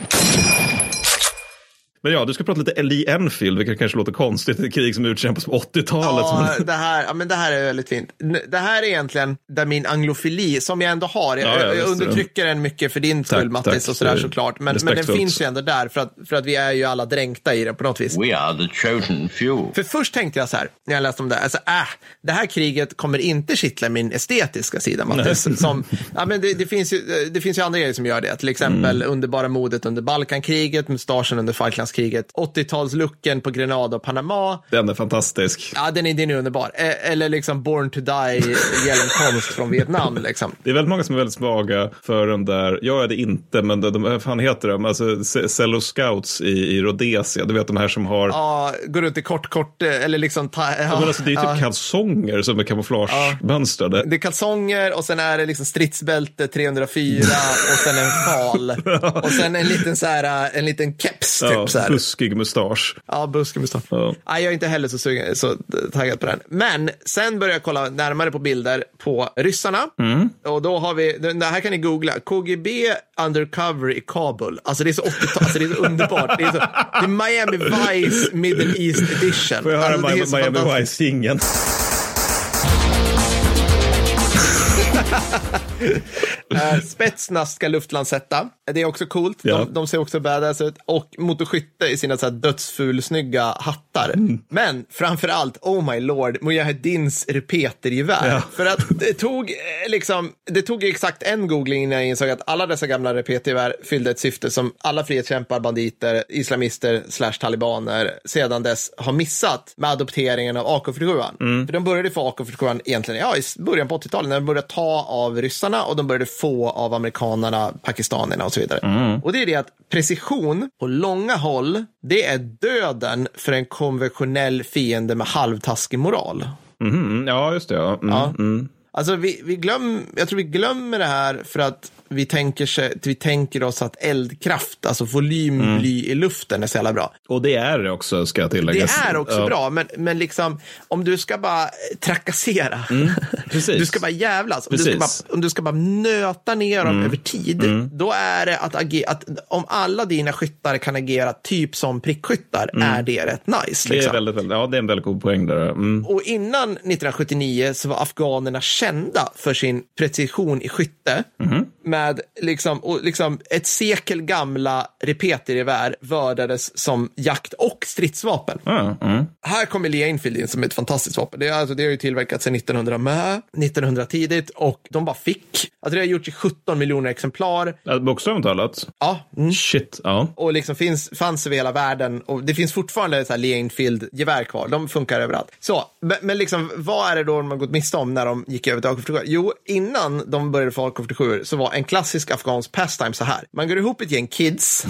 Men ja, du ska prata lite Lee Enfield, vilket kanske låter konstigt. Ett krig som utkämpas på 80-talet. Ja, men- det här, ja, men det här är väldigt fint. Det här är egentligen där min anglofili, som jag ändå har, jag, Ja, ja, jag undertrycker den mycket för din skull Tack, Mattis tack. och sådär är såklart. Men, men den finns ju ändå där för att, för att vi är ju alla dränkta i den på något vis. We are the chosen few. För först tänkte jag så här, när jag läste om det, alltså, äh, det här kriget kommer inte kittla min estetiska sida, Mattis. Som, ja, men det, det, finns ju, det finns ju andra grejer som gör det, till exempel Mm. underbara modet under Balkankriget, mustaschen under Falklandskriget, 80-talslooken på Grenada och Panama. Den är fantastisk. Ja, den är, den är underbar. Eh, Eller liksom Born to Die, hjälmkonst från Vietnam. Liksom. Det är väldigt många som är väldigt svaga för den där, jag är det inte, men de, de fan heter de, alltså Ce- Cello Scouts i, i Rhodesia, du vet de här som har Ja, går runt i kort, kort, eh, eller liksom... Ta, ja, Ja, men alltså, det är typ ja. kalsonger som är kamouflagemönstrade. Det är kalsonger och sen är det liksom stridsbälte 304 och sen en fal. Och sen en liten, så här, eh, en liten keps typ. Ja. Så är det. buskig mustasch. Ja, buskig mustasch. Ja. Nej, jag är inte heller så, sugen, så taggad på den. Men sen började jag kolla närmare på bilder på ryssarna. Mm. Och då har vi, det här kan ni googla, KGB undercover i Kabul. Alltså det är så 80-tal, alltså det är så underbart. Det är, så, det är Miami Vice Middle East edition. Får jag höra alltså, Miami fantastiskt. Vice-jingeln? Eh, Spetsnaz ska luftlandsätta. Det är också coolt. Ja. De, de ser också badass ut. Och motorskytte i sina så här dödsfulsnygga hattar. Mm. Men framför allt, oh my lord, Mujahedins repetergevär. Ja. För att det tog, eh, liksom, det tog exakt en googling innan jag insåg att alla dessa gamla repetergevär fyllde ett syfte som alla frihetskämpar, banditer, islamister slash talibaner sedan dess har missat med adopteringen av AK47. Mm. För de började få AK47 egentligen ja, i början på 80-talet när de började ta av ryssarna och de började få av amerikanerna, pakistanerna och så vidare. Mm. Och det är det att precision på långa håll, det är döden för en konventionell fiende med halvtaskig moral. Mhm, ja, just det. Ja. Mm, Ja. Mm. Alltså vi, vi glöm, jag tror vi glömmer det här för att vi tänker, vi tänker oss att eldkraft, alltså volymbly i luften är så jävla bra. Och det är det också, ska jag Det tillägga. är också Ja. bra, men, men liksom om du ska bara trakassera, precis. du ska bara jävlas, om du, ska bara, om du ska bara nöta ner dem över tid, då är det att, agera, att om alla dina skyttar kan agera typ som prickskyttar, är det rätt nice. Det är, Liksom. väldigt, väldigt, ja, det är en väldigt god poäng där. Mm. Och innan 1979 så var afghanerna kända för sin precision i skytte. Med liksom, och liksom ett sekel gamla repetergevär vördades som jakt och stridsvapen. Ja, mm. Här kommer Lee Enfield in som ett fantastiskt vapen. Det, är, alltså, det har ju tillverkats sedan 1900 med, 1900 tidigt och de bara fick. Alltså det har gjorts i 17 miljoner exemplar. Bokstavligt talat. Ja, mm. Shit, ja. och liksom finns, fanns över hela världen och det finns fortfarande så här Lee Enfield-gevär kvar. De funkar överallt. Så, men, men liksom, vad är det då de har gått miste om när de gick över till AK47? Jo, innan de började få AK47 så var en klassisk afghansk pastime så här. Man går ihop ett gäng kids.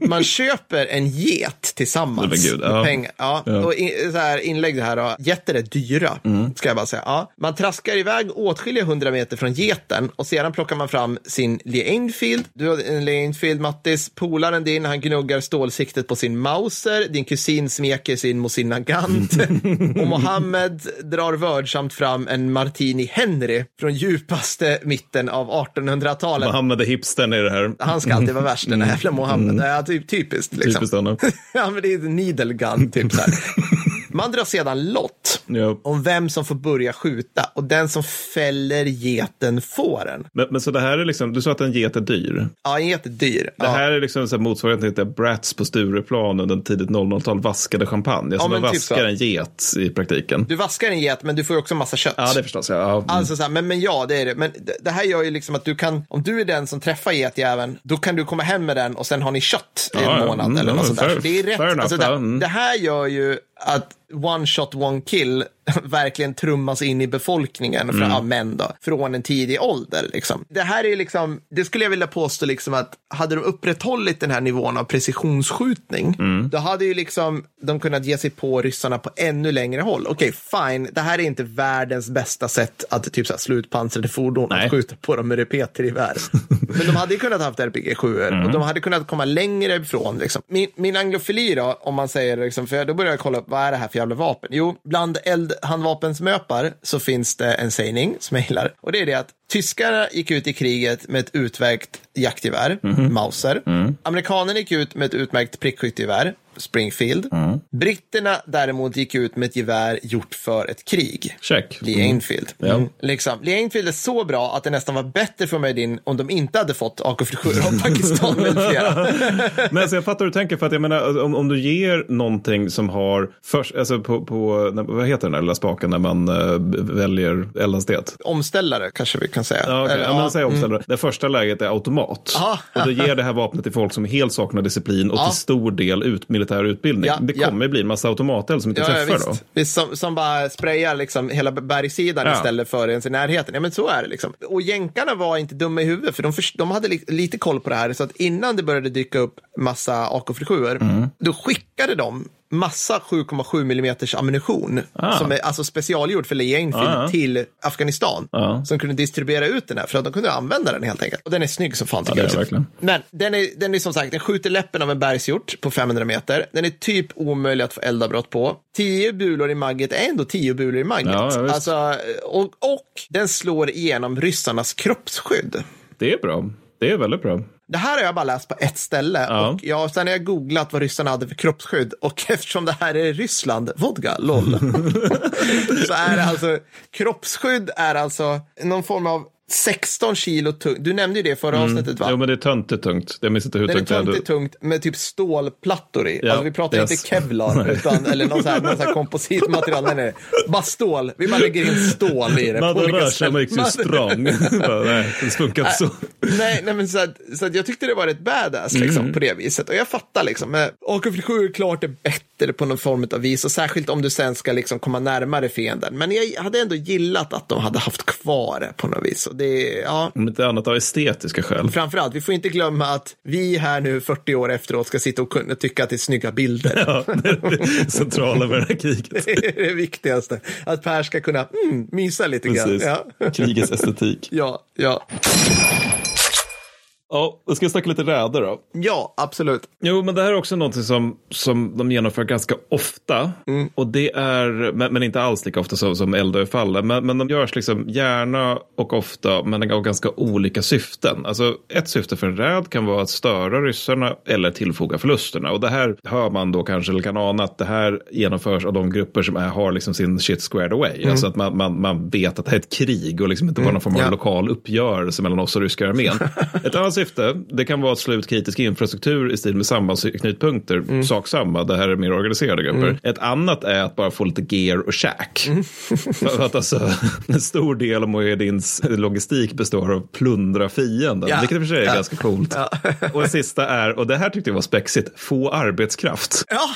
man köper en get tillsammans Men gud, med ja. pengar. Ja, Ja. Och in, så här inlägg det här då. Getter är dyra, ska jag bara säga. Ja, man traskar iväg åtskilliga hundra meter från geten och sedan plockar man fram sin Lee Enfield. Du har en Lee Enfield, Mattis. Polaren din, han gnuggar stålsiktet på sin Mauser. Din kusin smeker sin Mosin Nagant. och Mohammed drar vördsamt fram en Martini Henry från djupaste mitten av 1800-talet. Mohammed är hipstern i det här. Han ska alltid vara värst, den här jävla Mohammed. Ja, typ, typiskt. Liksom. Typiskt honom. ja, men det är needle gun, typ så här. Man drar sedan lott Ja. om vem som får börja skjuta och den som fäller geten får den. Men, men så det här är liksom, du sa att en get är dyr. Ja, en get är dyr. Det ja. här är liksom så motsvarigheten till Brats på Stureplan under tidigt 00-tal vaskade champagne. Alltså men man typ vaskar så. en get i praktiken. Du vaskar en get, men du får också massa kött. Ja, det förstås. Ja. Ja. Mm. Alltså så här, men, men ja, det är det. Men det, det här gör ju liksom att du kan, om du är den som träffar getjäveln, då kan du komma hem med den och sen har ni kött i en Ja, ja. månad Mm, eller ja, något sånt där. Så det är rätt. Alltså det, ja, mm. det här gör ju att one shot, one kill el verkligen trummas in i befolkningen, för, Mm. ja, män då, från en tidig ålder. Liksom. Det här är liksom, det skulle jag vilja påstå liksom att hade de upprätthållit den här nivån av precisionsskjutning, Mm. då hade ju liksom de kunnat ge sig på ryssarna på ännu längre håll. Okej, fine, det här är inte världens bästa sätt att typ så här, slå ut pansrade fordon Nej. och skjuta på dem med repetergevär. Men de hade ju kunnat haft RPG 7 Mm. och de hade kunnat komma längre ifrån. Liksom. Min, min anglofili då, om man säger, liksom, för då börjar jag kolla upp vad är det här för jävla vapen? Jo, bland eldhandvapensmöpar så finns det en sägning som jag gillar och det är det att Tyskarna gick ut i kriget med ett utmärkt jaktgevär, Mhm. Mauser. Mm. Amerikanerna gick ut med ett utmärkt prickskyttegevär, Springfield. Mm. Britterna däremot gick ut med ett gevär gjort för ett krig. Check. Lee Enfield. Ja. Mm. Liksom. Lee Enfield är så bra att det nästan var bättre för mig din om de inte hade fått AK47 av Pakistan med flera. Men alltså, jag fattar hur du tänker. För att jag menar, om, om du ger någonting som har, först, alltså på, på, när- vad heter den där lilla spaken när man eh, väljer eldhastighet? Omställare kanske vi kan säga. Ja, okay. Eller, ja, men säg omställare. Det första läget är automat. Ja. Och du ger det här vapnet till folk som helt saknar disciplin och Ja. till stor del ut, militär utbildning. Ja, det ja. kommer ju bli en massa automateld som inte Ja, ja, träffar då. visst. visst som, som bara sprayar liksom hela bergssidan Ja. istället för ens i närheten. Ja, men så är det liksom. Och jänkarna var inte dumma i huvudet, för de, förs- de hade li lite koll på det här. Så att innan det började dyka upp massa AK47, Mm. då skickade de massa 7,7 mm ammunition Ah. som är alltså specialgjord för Lee Enfield Ah, ja. till Afghanistan. Ja. Som kunde distribuera ut den här för att de kunde använda den helt enkelt. Och den är snygg som fan tycker jag. också. verkligen. Men den är, den är som sagt, den skjuter läppen av en bergshjort på 500 meter. Den är typ omöjlig att få eldavbrott på. 10 bulor i magget är ändå 10 bulor i magget. Ja, ja, alltså, och, och den slår igenom ryssarnas kroppsskydd. Det är bra. Det är väldigt bra. Det här har jag bara läst på ett ställe Ja. och jag, sen har jag googlat vad ryssarna hade för kroppsskydd och eftersom det här är Ryssland, vodka, LOL, så är det alltså, kroppsskydd är alltså någon form av 16 kilo tung. Du nämnde ju det förra avsnittet va? Jo, men det är töntigt tungt. Jag minns inte hur Den är tungt det är. töntigt tungt med typ stålplattor i. Ja, Alltså vi pratar yes. inte kevlar utan, eller någon sån här, någon sån här kompositmaterial. Nej, nej. Bara stål. Vi bara lägger in stål i det. Man rör sig ställen. makes you Man- strong. Nej, det funkar inte så. Nej, nej men så att, så att jag tyckte det var rätt badass liksom, Mm. på det viset. Och jag fattar liksom. eh, AK47 är klart är bättre på någon form av vis. Och särskilt om du sen ska liksom komma närmare fienden. Men jag hade ändå gillat att de hade haft kvar det på något vis. Det, ja. Om inte annat av estetiska skäl. Framförallt, vi får inte glömma att vi här nu 40 år efteråt ska sitta och kunna tycka att det är snygga bilder. Ja, det är centrala med det här kriget. Det är det viktigaste. Att Per ska kunna mm, mysa lite grann. Precis. Ja. Krigets estetik. ja, ja. Ja, då ska jag snacka lite räder då. ja, absolut. Jo, men det här är också någonting som, som de genomför ganska ofta. Och det är, men, men inte alls lika ofta som, som Eldöfallen. Men, men de görs liksom gärna och ofta, men av ganska olika syften. Alltså ett syfte för en räd kan vara att störa ryssarna eller tillfoga förlusterna. Och det här hör man då kanske, eller kan ana att det här genomförs av de grupper som är, har liksom sin shit squared away. Alltså att man, man, man vet att det här är ett krig och liksom inte bara någon form av ja. lokal uppgörelse mellan oss och ryska armén. Ett annat syfte, det kan vara att slå ut kritisk infrastruktur i stil med sambandsknutpunkter. Mm. Sak samma, det här är mer organiserade grupper. Ett annat är att bara få lite gear och käk. Mm. För att alltså, en stor del av Mujahedins logistik består av att plundra fienden. Ja. Vilket i och för sig är Ja. ganska coolt. Och det sista är, och det här tyckte jag var spexigt, få arbetskraft. Ja.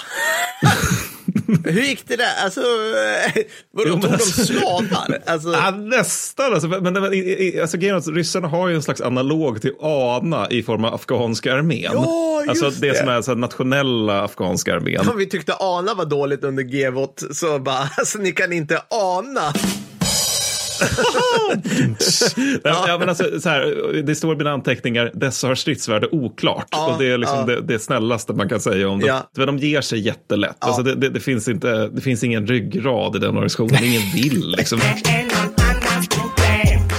Hur gick det där? Alltså, eh, vadå, Jo, tog de alltså- slavar? Alltså, Ja, nästan. Alltså, men, men, i- alltså, grejen ryssarna har ju en slags analog till ANA i form av afghanska armén. Ja, alltså det, det. som är så nationella afghanska armén. om vi tyckte Ana var dåligt under Gevot så bara, alltså ni kan inte ana. Ja. ja, men alltså, så här, det står i mina anteckningar, dessa har stridsvärde oklart. Ja, och det är liksom ja. det, det snällaste man kan säga om dem. Ja. För de ger sig jättelätt. Alltså, det, det, det, finns inte, det finns ingen ryggrad i den organisationen, ingen vill. Liksom.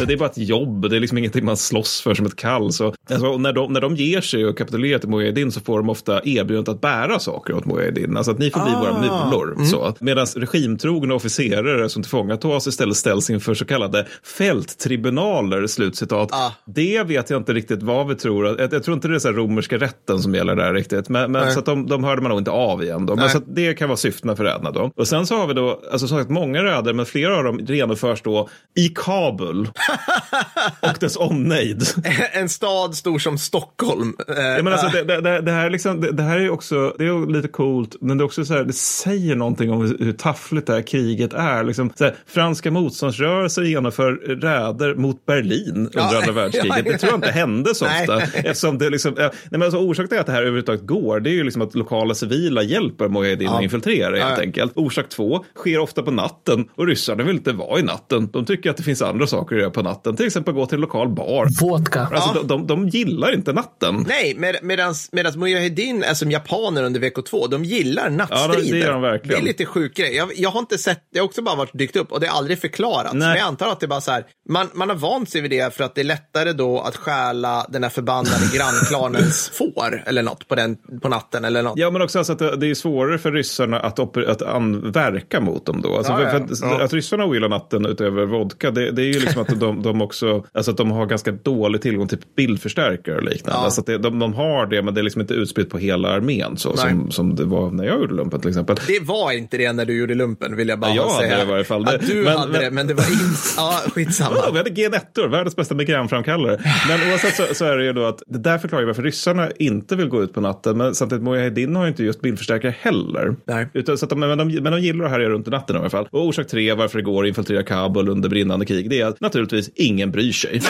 Det är bara ett jobb, det är liksom ingenting man slåss för som ett kall. Så, alltså, när, de, när de ger sig och kapitulerar till Mujahedin så får de ofta erbjudandet att bära saker åt Mujahedin. Alltså att ni får bli våra mulor. Så. Medan regimtrogna officerare som tillfångatas istället ställs inför så kallade fälttribunaler. Slutcitat. Ah. Det vet jag inte riktigt vad vi tror. Jag, jag tror inte det är så romerska rätten som gäller där riktigt. Men, men, så att de, de hörde man nog inte av igen. Då. Men Nej. så att det kan vara syftena för räderna då. Och sen så har vi då, alltså som sagt många räder, men flera av dem genomförs då i Kabul och dess omnejd. En stad stor som Stockholm. Eh, Ja, men alltså, det, det, det, det, här liksom, det, det här är också det är lite coolt, men det är också så här, det säger någonting om hur, taffligt det här kriget är. Liksom, så här, franska motståndsrörelser genomför räder mot Berlin under Ja, andra världskriget. ja, Det tror jag inte hände så ofta. Eftersom det liksom, ja, nej, men alltså, orsaken till att det här överhuvudtaget går, det är ju liksom att lokala civila hjälper Mujahedin att infiltrera helt Ja. enkelt. Orsak två, sker ofta på natten och ryssarna vill inte vara i natten. De tycker att det finns andra saker att göra på natten, till exempel gå till en lokal bar. Vodka. Alltså, Ja. de, de, de gillar inte natten. Nej, med, medans, medans Mujahedin är som japaner under VK2. De gillar nattstrider. Ja, det gör de verkligen. Det är lite sjuk grej. Jag, jag har inte sett, det har också bara varit dykt upp och det är aldrig förklarat. Men jag antar att det är bara så här, man, man har vant sig vid det för att det är lättare då att stjäla den här förbannade grannklanens får eller något på, den, på natten eller något. Ja, men också alltså att det, det är svårare för ryssarna att, att an, verka mot dem då. Alltså Ja, för, ja, för att, ja. att ryssarna ogillar natten utöver vodka, det, det är ju liksom att de, de också, alltså att de har ganska dålig tillgång till bildförstärkare och liknande. Ja. Alltså det, de, de har det, men det är liksom inte utspritt på hela armén så Nej. som, som det var när jag gjorde lumpen till exempel. Det var inte det när du gjorde lumpen, vill jag bara Ja, jag hade säga. det i varje fall. Det- du men- hade men- det, men det var inte... Ja, skitsamma. Ja, vi hade G1, världens bästa migränframkallare. Men oavsett så, så är det ju då att det där förklarar varför ryssarna inte vill gå ut på natten. Men samtidigt Mujahedin har ju inte just bildförstärkare heller. Nej. Utan, så att de, men, de, men de gillar att härja runt i natten i alla fall. Och orsak tre varför det går att infiltrera Kabul under brinnande krig, det är att naturligtvis ingen bryr sig.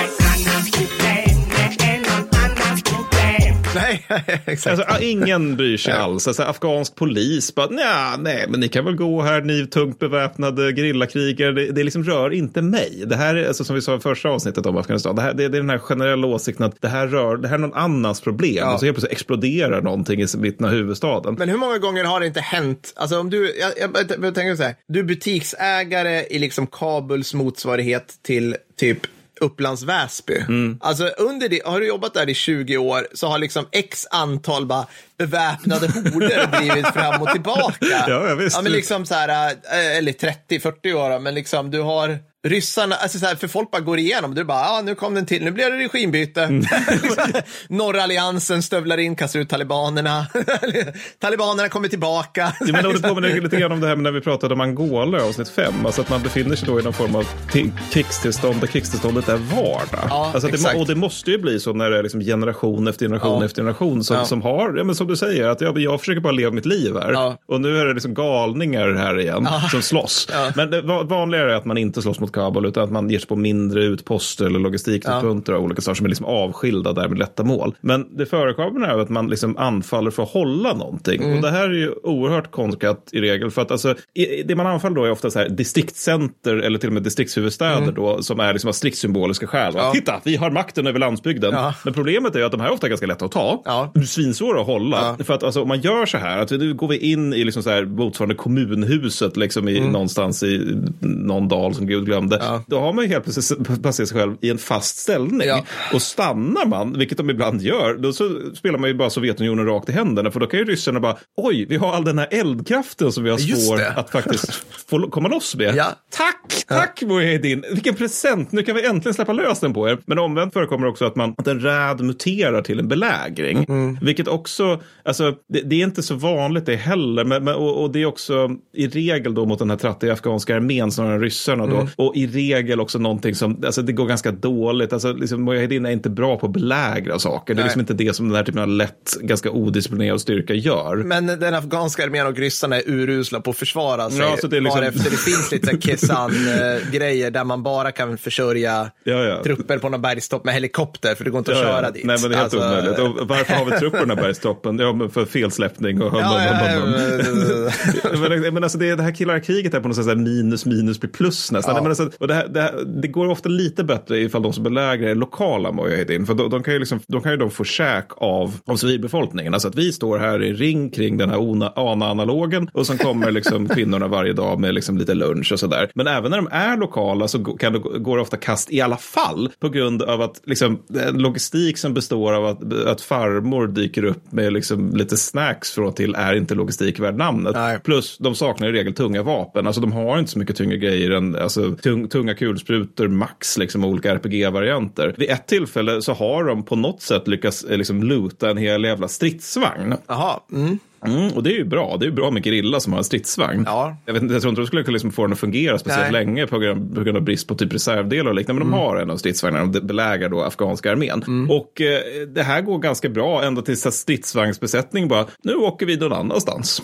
Nej, exakt. Alltså, ingen bryr sig alls. Alltså, afghansk polis bara, "Nja, nej, men ni kan väl gå här, ni tungt beväpnade gerillakrigare. Det, det liksom rör inte mig. Det här är, alltså, som vi sa i första avsnittet om Afghanistan, det, här, det, det är den här generella åsikten att det här rör, det här är någon annans problem. Ja. Och så helt plötsligt exploderar någonting i mitten av huvudstaden. Men hur många gånger har det inte hänt? Alltså om du, jag, jag, jag tänker så här, du är butiksägare i liksom Kabuls motsvarighet till typ Upplands Väsby. Mm. Alltså under det, har du jobbat där i 20 år så har liksom x antal bara beväpnade horder drivit fram och tillbaka. Ja, ja, visst. Ja, men liksom så här, äh, eller 30-40 år, men liksom du har ryssarna, alltså så här, för folk bara går igenom, du bara, ja nu kom den till, nu blir det regimbyte. Mm. liksom, Norra alliansen stövlar in, kastar ut talibanerna. talibanerna kommer tillbaka. Ja, men det påminner lite grann om det här med när vi pratade om Angola i avsnitt 5. Alltså att man befinner sig då i någon form av ti- krigstillstånd där krigstillståndet är vardag. Ja, alltså det, och det måste ju bli så när det är liksom generation efter generation Ja. efter generation som, Ja. som har, ja, men som du säger, att jag, jag försöker bara leva mitt liv här. Och nu är det liksom galningar här igen som slåss. Men det va- vanligare är att man inte slåss mot Kabul utan att man ger sig på mindre utposter eller logistikknutpunkter av olika sorter som är liksom avskilda där med lätta mål. Men det förekommer är att man liksom anfaller för att hålla någonting. Mm. Och det här är ju oerhört konstgat i regel. För att alltså, det man anfaller då är ofta så här distriktscenter eller till och med distriktshuvudstäder då som är liksom av strikt symboliska skäl. Mm. Ja. Titta, vi har makten över landsbygden. Ja. Men problemet är ju att de här är ofta ganska lätta att ta. Ja. Svinsvåra att hålla. För att alltså, om man gör så här, att nu går vi in i liksom så här motsvarande kommunhuset liksom i, någonstans i någon dal som Gud glömde. Mm. Ja. Då har man ju helt plötsligt placerat sig själv i en fast ställning. Ja. Och stannar man, vilket de ibland gör, då så spelar man ju bara Sovjetunionen rakt i händerna. För då kan ju ryssarna bara, oj, vi har all den här eldkraften som vi har svårt att faktiskt få komma loss med. Ja. Tack, tack Mujahedin. Vilken present, nu kan vi äntligen släppa lös den på er. Men omvänt förekommer också att, man, att en räd muterar till en belägring. Mm. Vilket också, alltså det, det är inte så vanligt det heller. Men, men, och, och det är också i regel då mot den här trattiga afghanska armén snarare än ryssarna då. Mm. Och i regel också någonting som, alltså det går ganska dåligt. Alltså liksom Mujahedin är inte bra på att belägra saker. Det är Nej. liksom inte det som den här typen av lätt, ganska odisciplinerad styrka gör. Men den afghanska armén och ryssarna är urusla på att försvara sig. Ja, så det är liksom- Varefter det finns lite Kessan-grejer där man bara kan försörja Ja, ja. trupper på någon bergstopp med helikopter, för det går inte att Ja, köra dit. Nej, men det är helt Alltså, omöjligt. Och varför har vi trupper på den här bergstoppen? Ja, men för felsläppning och... Ja, ja, ja, men, men alltså det, det här killarkriget är på något sätt minus minus blir plus nästan. Men alltså, och det, här, det, här, det går ofta lite bättre ifall de som belägrar är lokala Mujahedin. För de, de kan ju liksom, de kan ju då få käk av, av civilbefolkningen. Alltså att vi står här i ring kring den här ona- ANA-analogen och så kommer liksom kvinnorna varje dag med liksom lite lunch och sådär. Men även när de är lokala så kan det, går det ofta kast i alla fall på grund av att liksom, logistik som består av att, att farmor dyker upp med liksom lite snacks från och till är inte logistik värd namnet. Nej. Plus de saknar i regel tunga vapen. Alltså de har inte så mycket tyngre grejer än alltså, tung, tunga kulsprutor, max liksom olika RPG-varianter. Vid ett tillfälle så har de på något sätt lyckats eh, liksom loota en hel jävla stridsvagn. Jaha, mm. Mm, och det är ju bra. Det är ju bra med gerilla som har en stridsvagn. Ja. Jag, vet inte, jag tror inte de skulle kunna liksom få den att fungera speciellt Nej. länge på grund, på grund av brist på typ reservdelar och liknande. Men de har en av stridsvagnarna och belägar då afghanska armén. Och eh, det här går ganska bra ända tills att stridsvagnsbesättning bara, nu åker vi någon annanstans.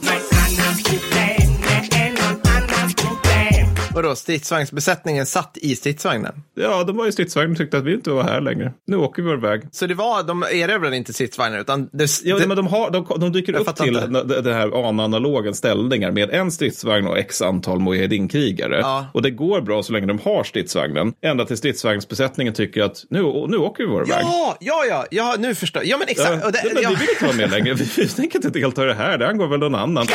Vadå, stridsvagnsbesättningen satt i stridsvagnen? Ja, de var i stridsvagnen och tyckte att vi inte var här längre. Nu åker vi vår väg. Så det var, de erövrade inte stridsvagnar, utan det, Ja, det, men de, har, de, de dyker Jag upp till inte. det här ANA-analogen ställningar med en stridsvagn och x antal Mujahedin-krigare. Ja. Och det går bra så länge de har stridsvagnen. Ända till stridsvagnsbesättningen tycker att nu, nu åker vi vår väg. Ja, ja, ja, ja, nu förstår jag. Ja, men Ja, exakt. Och det, men ja. Vi vill inte vara med längre. Vi, vi tänker inte delta i det här. Det angår väl någon annan. Och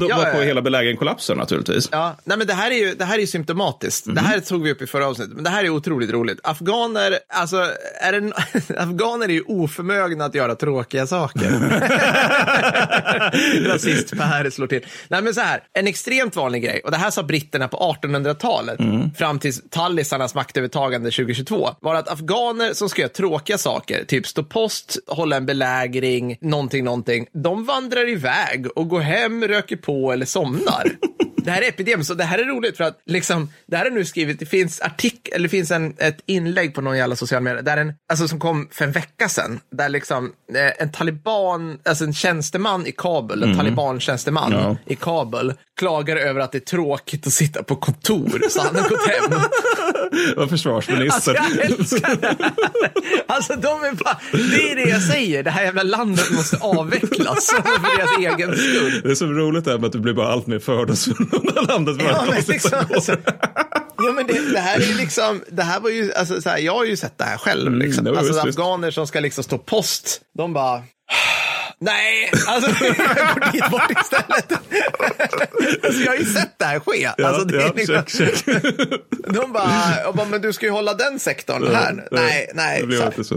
då Ja, var på ja. hela belägringen kollapsar naturligtvis. Ja, nej men det här är ju, det här är symptomatiskt. Det Mhm. här tog vi upp i förra avsnittet, men det här är otroligt roligt. Afghaner, alltså, är det, afghaner är ju oförmögna att göra tråkiga saker. Rasist Per slår till. Nej men så här, en extremt vanlig grej, och det här sa britterna på 1800-talet, Mm. fram till tallisarnas maktövertagande 2022, var att afghaner som ska göra tråkiga saker, typ stå post, hålla en belägring, någonting, någonting, de vandrar iväg och går hem, röker på eller somnar. det här är epidemiskt och det här är roligt för att liksom, det här är nu skrivet, det finns artikel, eller det finns en, ett inlägg på någon jävla social media, där en, alltså som kom för en vecka sedan, där liksom eh, en taliban, alltså en tjänsteman i Kabul, en taliban-tjänsteman Ja. i Kabul, klagar över att det är tråkigt att sitta på kontor, så han har gått hem. Var försvarsminister. Alltså jag älskar det här. Alltså de är bara, det är det jag säger, det här jävla landet måste avvecklas för deras egen skull. Det är så roligt det här med att du blir bara allt mer fördomsfull här landet. för Ja, men liksom, alltså, ja, men det, det här är liksom, det här var ju, alltså, så här, jag har ju sett det här själv. Liksom. Mm, jo, alltså, visst. afghaner som ska liksom stå post, de bara, Nej, alltså går dit bort istället. alltså, jag har ju sett det här ske. Ja, alltså, det är ja, liksom, check, check. de bara, bara, men du ska ju hålla den sektorn Ja, här. nej, nej.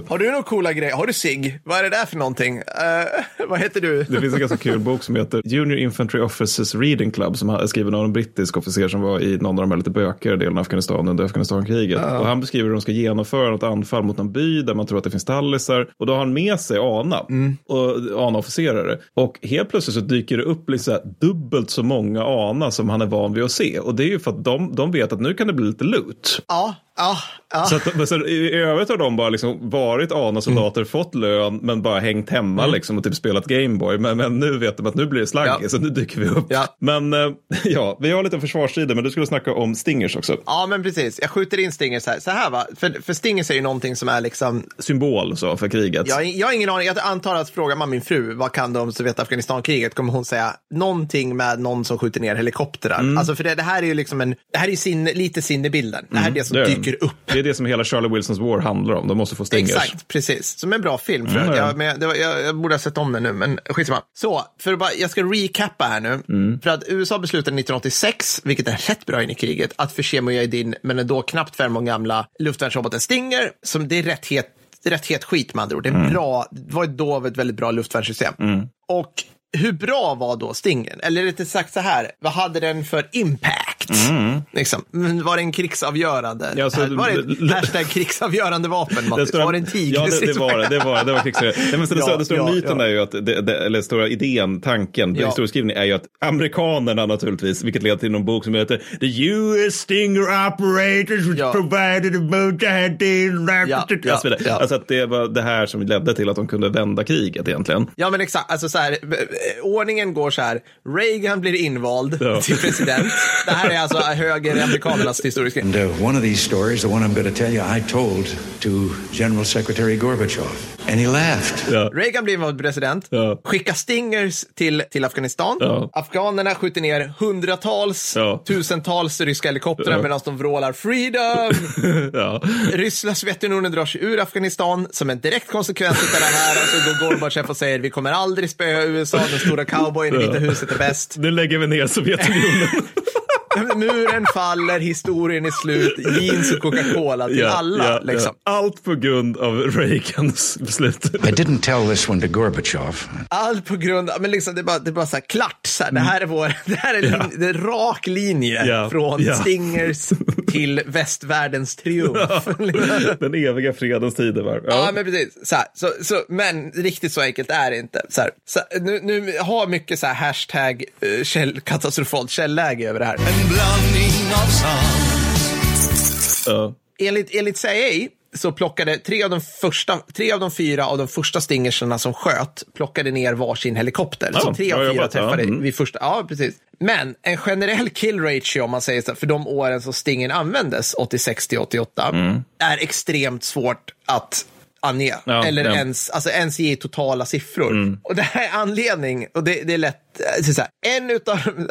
Har du några coola grejer? Har du sig? Vad är det där för någonting? Eh, vad heter du? Det finns en ganska kul bok som heter Junior Infantry Officers Reading Club som är skriven av en brittisk officer som var i någon av de här lite bökigare delarna av Afghanistan under Afghanistankriget. Och han beskriver hur de ska genomföra något anfall mot en by där man tror att det finns tallisar. Och då har han med sig ANA och ANA-officerare. Och helt plötsligt så dyker det upp liksom dubbelt så många ANA som han är van vid att se. Och det är ju för att de, de vet att nu kan det bli lite loot. Ja, ja, ja. Så, att, så i, övrigt har de bara liksom varit ANA-soldater, fått lön men bara hängt hemma liksom och typ spelat Gameboy. Men, men nu vet de att nu blir det slaggy Ja. så nu dyker vi upp. Ja. Men eh, ja, vi har lite försvarssidor men du skulle snacka om Stingers också. Ja, men precis. Jag skjuter in Stingers här. Så här va, för, för Stingers är ju någonting som är liksom, Symbol så för kriget. jag, jag har ingen aning, jag antar att frågar man min fru vad kan du om Sovjet-Afghanistan-kriget kommer hon säga någonting med någon som skjuter ner helikoptrar. Mm. Alltså för det, det här är ju liksom en, det här är sin, lite sinnebilden. Det här är det som Mm, Det är- dyker upp. Det är det som hela Charlie Wilsons War handlar om. De måste få Stingers. Exakt, precis. Som en bra film. För Mm, jag, men var, jag, jag borde ha sett om den nu, men skitsamma. Så, för att bara, jag ska recappa här nu. Mm. För att USA beslutade 1986, vilket är rätt bra in i kriget, att förse Mujahedin med den då knappt fem år gamla luftvärnsroboten Stinger. Som det är rätt het, det är rätt het skit med andra ord. Det, är Mm. bra, det var då ett väldigt bra luftvärnssystem. Och hur bra var då Stingen? Eller rättare sagt så här, vad hade den för impact? Liksom. Men Var det en krigsavgörande? Mm. Ja, så- var det ett hashtag krigsavgörande vapen? Mattis? stora- var det en tiger? Ja, det, det var det. Det var, det var. Nej, men så Ja, det, den stora ja, myten ja. är ju att, det, det, eller stora idén, tanken, Ja. historieskrivningen är ju att amerikanerna naturligtvis, vilket leder till någon bok som heter The US Stinger Operators Ja. provided a mujahedin Ja, ja, vidare. ja. Alltså att det var det här som ledde till att de kunde vända kriget egentligen. Ja, men exakt. Alltså så här, eh, ordningen går så här. Reagan blir invald Ja. till president. Det här är alltså högeramerikanernas historiska. And uh, one of these stories, the one I'm going to tell you, I told to General Secretary Gorbachev. And he laughed. Ja. Reagan blir invald president, Ja. skickar stingers till, till Afghanistan. Ja. Afghanerna skjuter ner hundratals, tusentals ryska helikoptrar medan de vrålar freedom. ja. Ryssland, Sovjetunionen drar sig ur Afghanistan som en direkt konsekvens av det här. Alltså går Gorbachev och säger vi kommer aldrig spöa USA, den stora cowboyen i Vita huset är bäst. Nu lägger vi ner Sovjetunionen. Muren faller, historien är slut, jeans och Coca-Cola till alla. liksom. Allt på grund av Reagans beslut. I didn't tell this one to Gorbachev. Allt på grund av, men liksom det är bara, det är bara så här klart. Så här, Det här är vår, det här är, lin, det är rak linje Ja, från ja. Stingers till västvärldens triumf. Den eviga fredens tidevarv. Ja, men precis. Så här, så, så, men riktigt så enkelt är det inte. Så här, så, nu, nu har mycket så här hashtag eh, käll, katastrofalt källäge över det här. En blandning av sant Ja. Enligt, enligt CIA så plockade tre av de första, tre av de fyra av de första stingerserna som sköt plockade ner varsin helikopter. Ja, så tre av fyra jobbat, träffade ja. Mm. vid första. Ja, precis. Men en generell kill ratio, om man säger så, för de åren som stingen användes, 86 till 88, är extremt svårt att ange. Mm. Ja, eller ja. Mm. ens, alltså ens ge totala siffror. Och det här är anledning, och det, det är lätt, så här, en utav,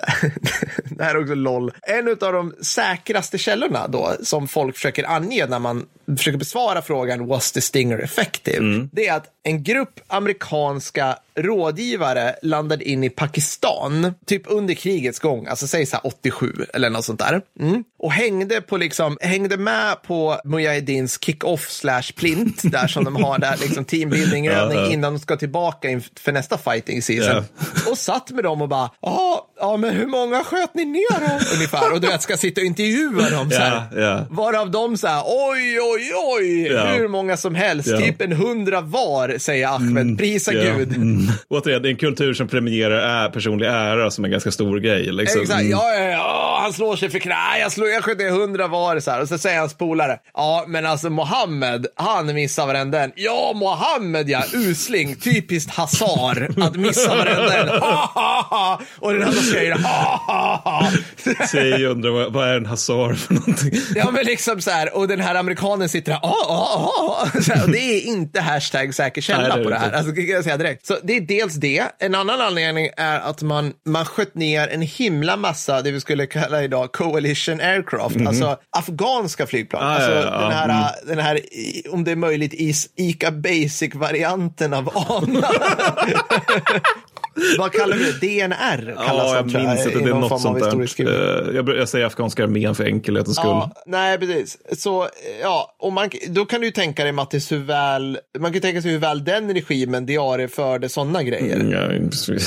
det här är också LOL, en utav de säkraste källorna då, som folk försöker ange när man försöker besvara frågan was the stinger effective? Mm. Det är att en grupp amerikanska rådgivare landade in i Pakistan, typ under krigets gång, alltså säg så här 87 eller något sånt där. Mm. Och hängde på liksom, hängde med på Mujahedins kick-off slash plint, där som de har där liksom teambuilding övning Ja, ja. innan de ska tillbaka inför nästa fighting season. Och satt med dem och bara, ja, ja men hur många sköt ni ner då? Ungefär. Och du vet, ska sitta och intervjua dem så här. Ja, ja. Varav de så här, oj, oj, oj, Ja. hur många som helst. Typ en hundra var, säger Ahmed. Prisa Ja. Gud. Mm. Återigen, det är en kultur som premierar ä- personlig ära som en ganska stor grej. Liksom. Exakt, Mm. ja, ja, ja, han slår sig för knä. Jag slår, jag sköt ner hundra var så här. Och så säger hans polare, ja men alltså Mohammed, han missar varenda en. Ja, Mohammed ja, usling, typiskt Hazar att missa varenda en. Ha, ha, ha. Och den andra säger ha, ha, ha. Säg undrar vad, vad är en hasard för någonting? Ja men liksom så här, och den här amerikanen sitter där, ah, ah, ah. Så här, och det är inte hashtag säker källa på det här. Alltså, kan jag säga direkt. Så det är dels det. En annan anledning är att man, man sköt ner en himla massa, det vi skulle kalla idag coalition aircraft, alltså afghanska flygplan. Ah, alltså ja, ja, den här, mm. den här, om det är möjligt, is- ICA Basic-varianten av ANA. Vad kallar vi det? DNR kallas Ja, jag de, tror minns inte. Det är något sånt där. Eh, Jag, jag säger afghanska armén för enkelhetens skull. Ja, nej, precis. Så, ja, och man, då kan du ju tänka dig Mattis hur väl, man kan ju tänka sig hur väl den regimen diarieförde sådana grejer. Mm, Ja,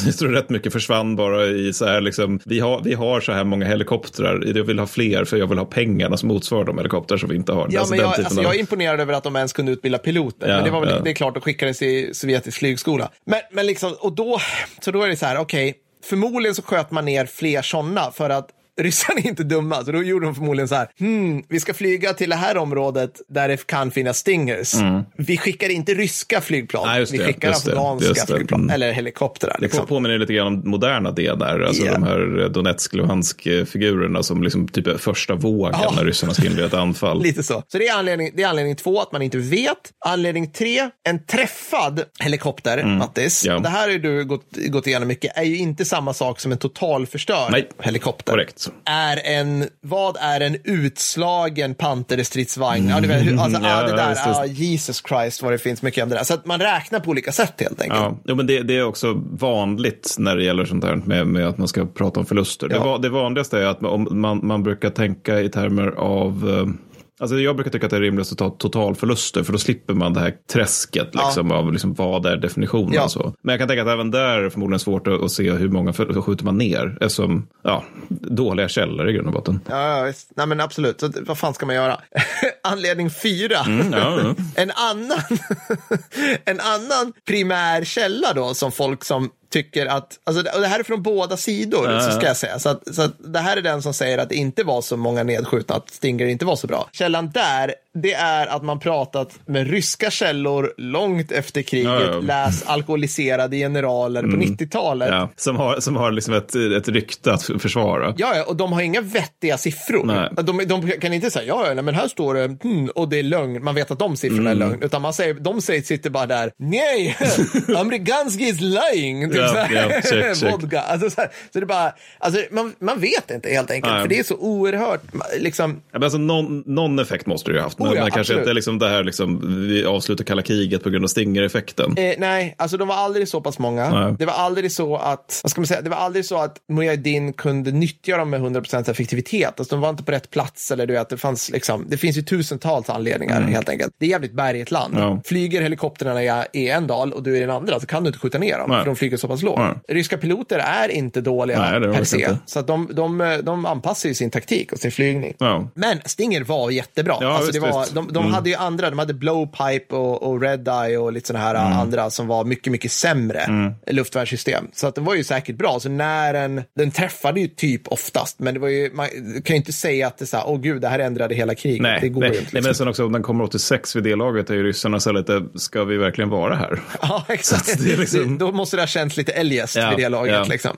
jag tror rätt mycket försvann bara i så här liksom, vi har, vi har så här många helikoptrar, jag vill ha fler för jag vill ha pengarna som motsvarar de helikoptrar som vi inte har. Ja, Alltså men jag, alltså, jag är imponerad över att de ens kunde utbilda piloter. Ja, men det var väl, ja. det är klart, de skickades i sovjetisk flygskola. Men, men liksom, och då, så då är det så här, okej, förmodligen så sköt man ner fler sådana för att Ryssarna är inte dumma, så då gjorde de förmodligen så här, hmm, vi ska flyga till det här området där det kan finnas stingers. Vi skickar inte ryska flygplan, Mm. Nej, vi det, skickar just det, afghanska just det. flygplan, Mm. eller helikoptrar. Det Liksom. påminner lite grann om moderna DNR, alltså Ja. de här Donetsk-Luhansk-figurerna som liksom typ första vågen Ja. när ryssarna ska inleda ett anfall. Lite så. Så det är, anledning, det är anledning två, att man inte vet. Anledning tre, en träffad helikopter, Mattis. Mm. Ja. Det här har du gått, gått igenom mycket, är ju inte samma sak som en totalförstörd Nej. helikopter. Korrekt. Är en, vad är en utslagen panterstridsvagn? Ja, du vet, hur- alltså, Mm, Ja, det där, ah, Jesus Christ vad det finns mycket om det där. Så att man räknar på olika sätt helt enkelt. Ja, jo, men det, det är också vanligt när det gäller sånt här med, med att man ska prata om förluster. Det, Ja. va- det vanligaste är att om man, man brukar tänka i termer av eh, Alltså jag brukar tycka att det är rimligast att ta totalförluster för då slipper man det här träsket liksom, av liksom, vad är definitionen. Ja. Och så. Men jag kan tänka att även där är det förmodligen svårt att, att se hur många för, skjuter man ner eftersom ja, dåliga källor i grund och botten. Ja, ja, visst. Nej, men absolut. Så, vad fan ska man göra? Anledning fyra. Mm, ja, ja. en, annan, en annan primär källa då som folk som tycker att, alltså, och det här är från båda sidor, så ska jag säga. Så, att, så att det här är den som säger att det inte var så många nedskjutna, att Stinger inte var så bra. Källan där, det är att man pratat med ryska källor långt efter kriget, Ja, ja. läs alkoholiserade generaler på 90-talet. Ja, som har, som har liksom ett, ett rykte att försvara. Ja, och de har inga vettiga siffror. Nej. De, de kan inte säga, ja, nej, men här står det, hmm, och det är lögn. Man vet att de siffrorna Mm. är lögn. Utan man säger, de säger, sitter bara där, nej, amerikanski is lying. Typ Ja, ja, check, check. Vodka. Alltså, så, här, så det är bara, alltså, man, man vet inte helt enkelt. Nej. För det är så oerhört, liksom, Ja, men alltså, någon, någon effekt måste det ju ha haft. Men, Oh ja, men kanske absolut. inte liksom det här liksom, vi avslutar kalla kriget på grund av Stinger-effekten. Eh, nej, alltså de var aldrig så pass många. Nej. Det var aldrig så att, vad ska man säga, det var aldrig så att Mujahedin kunde nyttja dem med 100% effektivitet. Alltså de var inte på rätt plats eller du vet, det fanns liksom, det finns ju tusentals anledningar helt enkelt. Det är jävligt bergigt land. Mm. Ja. Flyger helikoptrarna i, en dal och du är i den andra så kan du inte skjuta ner dem Nej. för de flyger så pass lågt. Ryska piloter är inte dåliga Nej, per se. inte. Så att de, de, de anpassar ju sin taktik och sin flygning. Ja. Men Stinger var jättebra. Ja, alltså visst, det var, de de Mm. hade ju andra, de hade Blowpipe och, och Red Eye och lite sådana här Mm. andra som var mycket, mycket sämre luftvärnssystem. Så att den var ju säkert bra. Så när den, den träffade ju typ oftast, men det var ju, man kan ju inte säga att det är så här, åh gud, det här ändrade hela kriget. Nej, det går nej, ju inte. nej, Liksom. men sen också om den kommer 86 vid det laget är ju ryssarna så lite, ska vi verkligen vara här? Ja, exakt. Det liksom- Då måste det ha känts lite eljest Ja, vid det laget. ja. Liksom.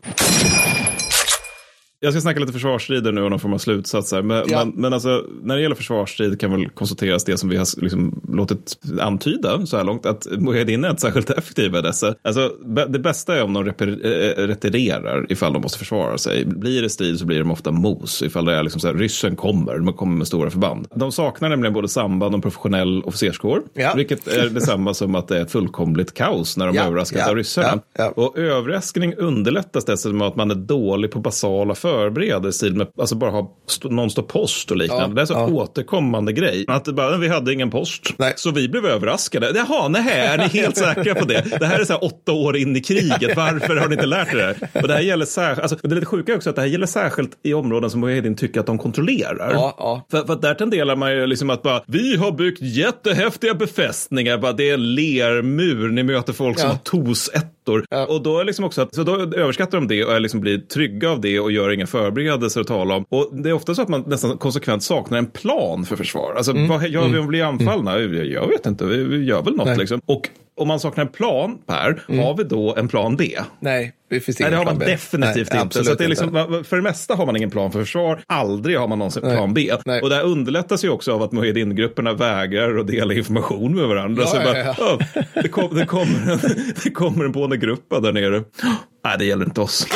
Jag ska snacka lite försvarsstrider nu och någon form av slutsatser. Men, Ja. men, men alltså, när det gäller försvarsstrid kan väl konstateras det som vi har liksom låtit antyda så här långt, att Mujahedin är inte särskilt effektiva i dessa. Alltså, det bästa är om de reper- eh, retirerar ifall de måste försvara sig. Blir det strid så blir de ofta mos, ifall det är liksom så här, ryssen kommer, de kommer med stora förband. De saknar nämligen både samband och professionell officerskår, Ja. vilket är detsamma som att det är ett fullkomligt kaos när de Ja, överraskas ja, av ryssarna. Och överraskning underlättas dessutom av att man är dålig på basala förbereda i stil med alltså bara ha st- någon står post och liknande. Ja, det är så ja. återkommande grej. Att det bara, vi hade ingen post. Nej. Så vi blev överraskade. Jaha, nej, är ni helt säkra på det? Det här är så här åtta år in i kriget. Varför har ni inte lärt er det här? Och det här gäller särskilt, alltså, det är lite sjuka också att det här gäller särskilt i områden som Mujahedin tycker att de kontrollerar. Ja, ja. För, för att där tenderar man ju liksom att bara, vi har byggt jättehäftiga befästningar, bara, det är en lermur, ni möter folk som Ja. Har tosettor. Och då är liksom också att, så då överskattar de det och är liksom blir trygga av det och gör inga förberedelser att tala om. Och det är ofta så att man nästan konsekvent saknar en plan för försvar. Alltså vad gör vi om vi blir anfallna? Jag vet inte, vi, vi gör väl något Nej. liksom. Och om man saknar en plan, Per, har vi då en plan B? Nej, det finns Nej, ingen det har man plan B. definitivt Nej, inte. Så det är liksom, för det mesta har man ingen plan för försvar. Aldrig har man någonsin Nej. plan B. Nej. Och det här underlättas ju också av att Mujahedin-grupperna vägrar att dela information med varandra. Ja, så ja, bara, ja. "Ja, det, kom, det, kommer en, det kommer en Bonde-gruppa där nere. Nej, det gäller inte oss.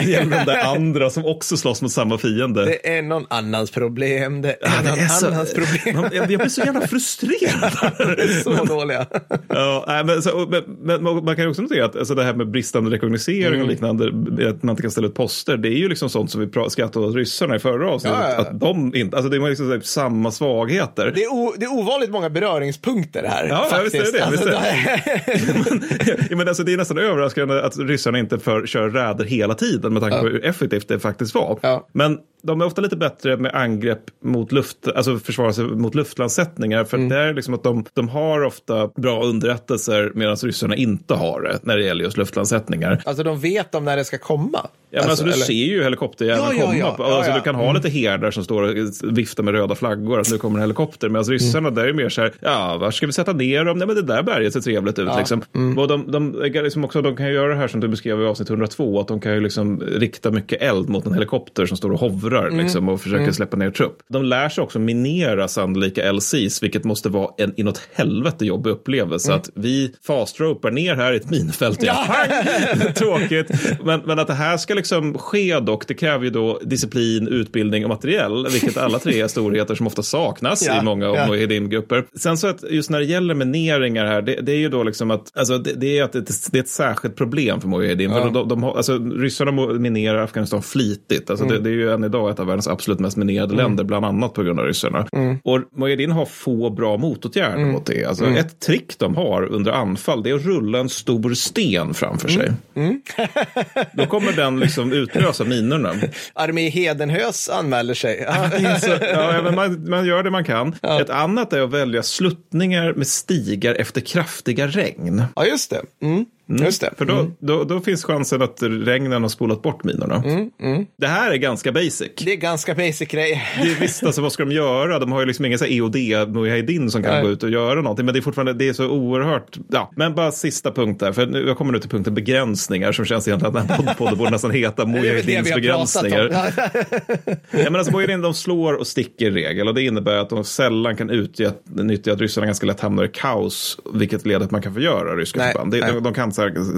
Problem. Det gäller de där andra som också slåss mot samma fiende. Det är någon annans problem. Det är Ja, det någon är så- annans problem. Man- Jag jag blir så jävla frustrerad. Så dåliga. Ja, nej, men, så, men, men man kan ju också notera att alltså det här med bristande rekognosering Mm. och liknande, att man inte kan ställa ut poster, det är ju liksom sånt som vi skrattade åt ryssarna i förra avsnittet. Ja, ja. Att de inte, alltså det är liksom här samma svagheter. Det är, o, det är ovanligt många beröringspunkter här. Ja, faktiskt. visst är det det, visst är det. Alltså, ja, men alltså, det är nästan överraskande att ryssarna inte för, kör räder hela tiden med tanke på hur effektivt det faktiskt var. Ja. Men de är ofta lite bättre med angrepp mot luft, alltså försvara sig mot luftlandsättningar. För Mm. det är liksom att de, de har ofta bra underrättelser medan ryssarna inte har det när det gäller just luftlandsättningar. alltså de vet om när det ska komma. Ja, men alltså, du eller- ser ju helikopterjäveln Ja, ja, komma. ja. Ja, alltså, ja. Du kan ha lite herdar som står och viftar med röda flaggor att nu kommer en helikopter. Medan ryssarna där är mer så här, ja, var ska vi sätta ner dem? Nej, men det där berget ser trevligt ut. Liksom. Mm. Och de, de, liksom också, de kan ju göra det här som du beskrev i avsnitt 102, att de kan ju liksom rikta mycket eld mot en helikopter som står och hovrar Mm. liksom, och försöker släppa ner trupp. De lär sig också minera sannolika LCs, vilket måste vara en inåt helvete jobbig upplevelse. Mm. Att vi fastropar ner här i ett minfält. Ja. Tråkigt. Men, men att det här ska liksom ske dock, det kräver ju då disciplin, utbildning och materiell, vilket alla tre är storheter som ofta saknas Ja, i många av ja. Mujahedin-grupper. Sen så att just när det gäller mineringar här, det, det är ju då liksom att, alltså det, det är att det, det är ett särskilt problem för Mujahedin. För de, de har, alltså, ryssarna minerar Afghanistan flitigt. Alltså Mm. det, det är ju än idag ett av världens absolut mest minerade länder, bland annat på grund av ryssarna. Mm. Och Mujahedin har få bra motåtgärder mot det. Alltså, Mm. Ett trick de har under anfall, det är att rulla en stor sten framför sig. Mm. Då kommer den liksom utlösa minorna. Armé Hedenhös anmäler sig. Ja. Så, ja, man, man gör det man kan. Ett annat är att välja sluttningar med stigar efter kraftiga regn. ja, just det. Mm. Just det. För då, då, då finns chansen att regnen har spolat bort minorna. Det här är ganska basic. Det är ganska basic grej. Det är visst, alltså, vad ska de göra? De har ju liksom ingen så här EOD Mujahedin som kan Nej. gå ut och göra någonting. Men det är fortfarande det är så oerhört. Ja, men bara sista punkt där. För nu, jag kommer nu till punkten begränsningar som känns egentligen att den här podden borde nästan heta Mujahedins begränsningar. Ja, men alltså, Mujahedin de slår och sticker i regel och det innebär att de sällan kan utnyttja att ryssarna ganska lätt hamnar i kaos, vilket leder till att man kan förgöra ryska Nej, förband. De, de kan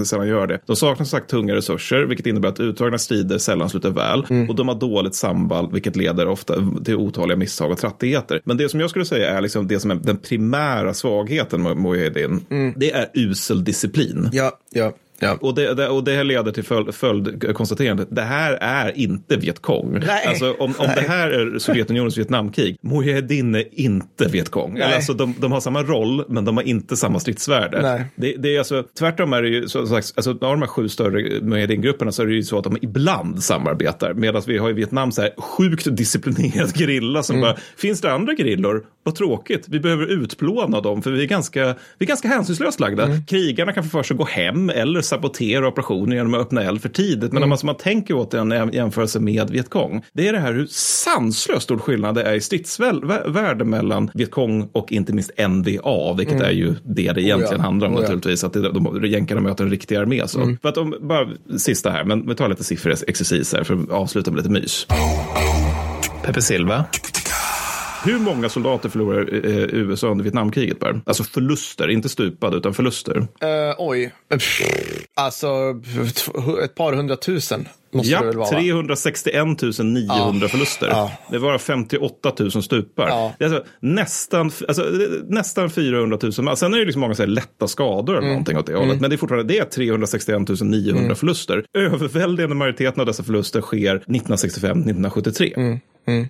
sällan göra det. De saknar som sagt tunga resurser, vilket innebär att utdragna strider sällan slutar väl Mm. och de har dåligt samband, vilket leder ofta till otaliga misstag och trattigheter. Men det som jag skulle säga är liksom det som är den primära svagheten med Mujahedin, Mm. det är usel disciplin. Ja, ja, ja. Och det, det, och det här leder till följd, följdkonstaterandet. Det här är inte Vietkong. Nej. Alltså, om, om det här är Sovjetunionens Vietnamkrig, Mujahedin är inte Vietkong. Alltså, de, de har samma roll, men de har inte samma stridsvärde. Det, det är alltså, tvärtom är det ju, så, sagt, alltså, av de här sju större Mujahedin-grupperna så är det ju så att de ibland samarbetar. Medan vi har i Vietnam så här sjukt disciplinerad gerilla som bara, finns det andra gerillor? Vad tråkigt, vi behöver utplåna dem för vi är ganska, vi är ganska hänsynslöst lagda. Krigarna kan få för sig att gå hem eller sabotera operationer genom att öppna eld för tidigt. Men om man, om man tänker åt en jämförelse med Vietkong, det är det här hur sanslöst stor skillnad det är i stridsvärde mellan Vietkong och inte minst NVA, vilket är ju det det egentligen Oh ja. handlar om Oh ja. naturligtvis, att det, de, jänkarna möter en riktig armé. Så. För att de, bara sista här, men vi tar lite sifferexercis här för att avsluta med lite mys. Pepe Silva. Hur många soldater förlorar eh, USA under Vietnamkriget? Per? Alltså förluster, inte stupade utan förluster. Uh, oj. Pff, Alltså, ett par hundratusen. Måste Ja, vara, va? 361 900 förluster. Ja. Det var 58 000 stupar. Ja. Det är alltså nästan, alltså, nästan 400 000. man. Sen är det liksom många så här lätta skador eller någonting åt det hållet. Men det är fortfarande det är 361 900 förluster. Överväldigande majoriteten av dessa förluster sker 1965-1973.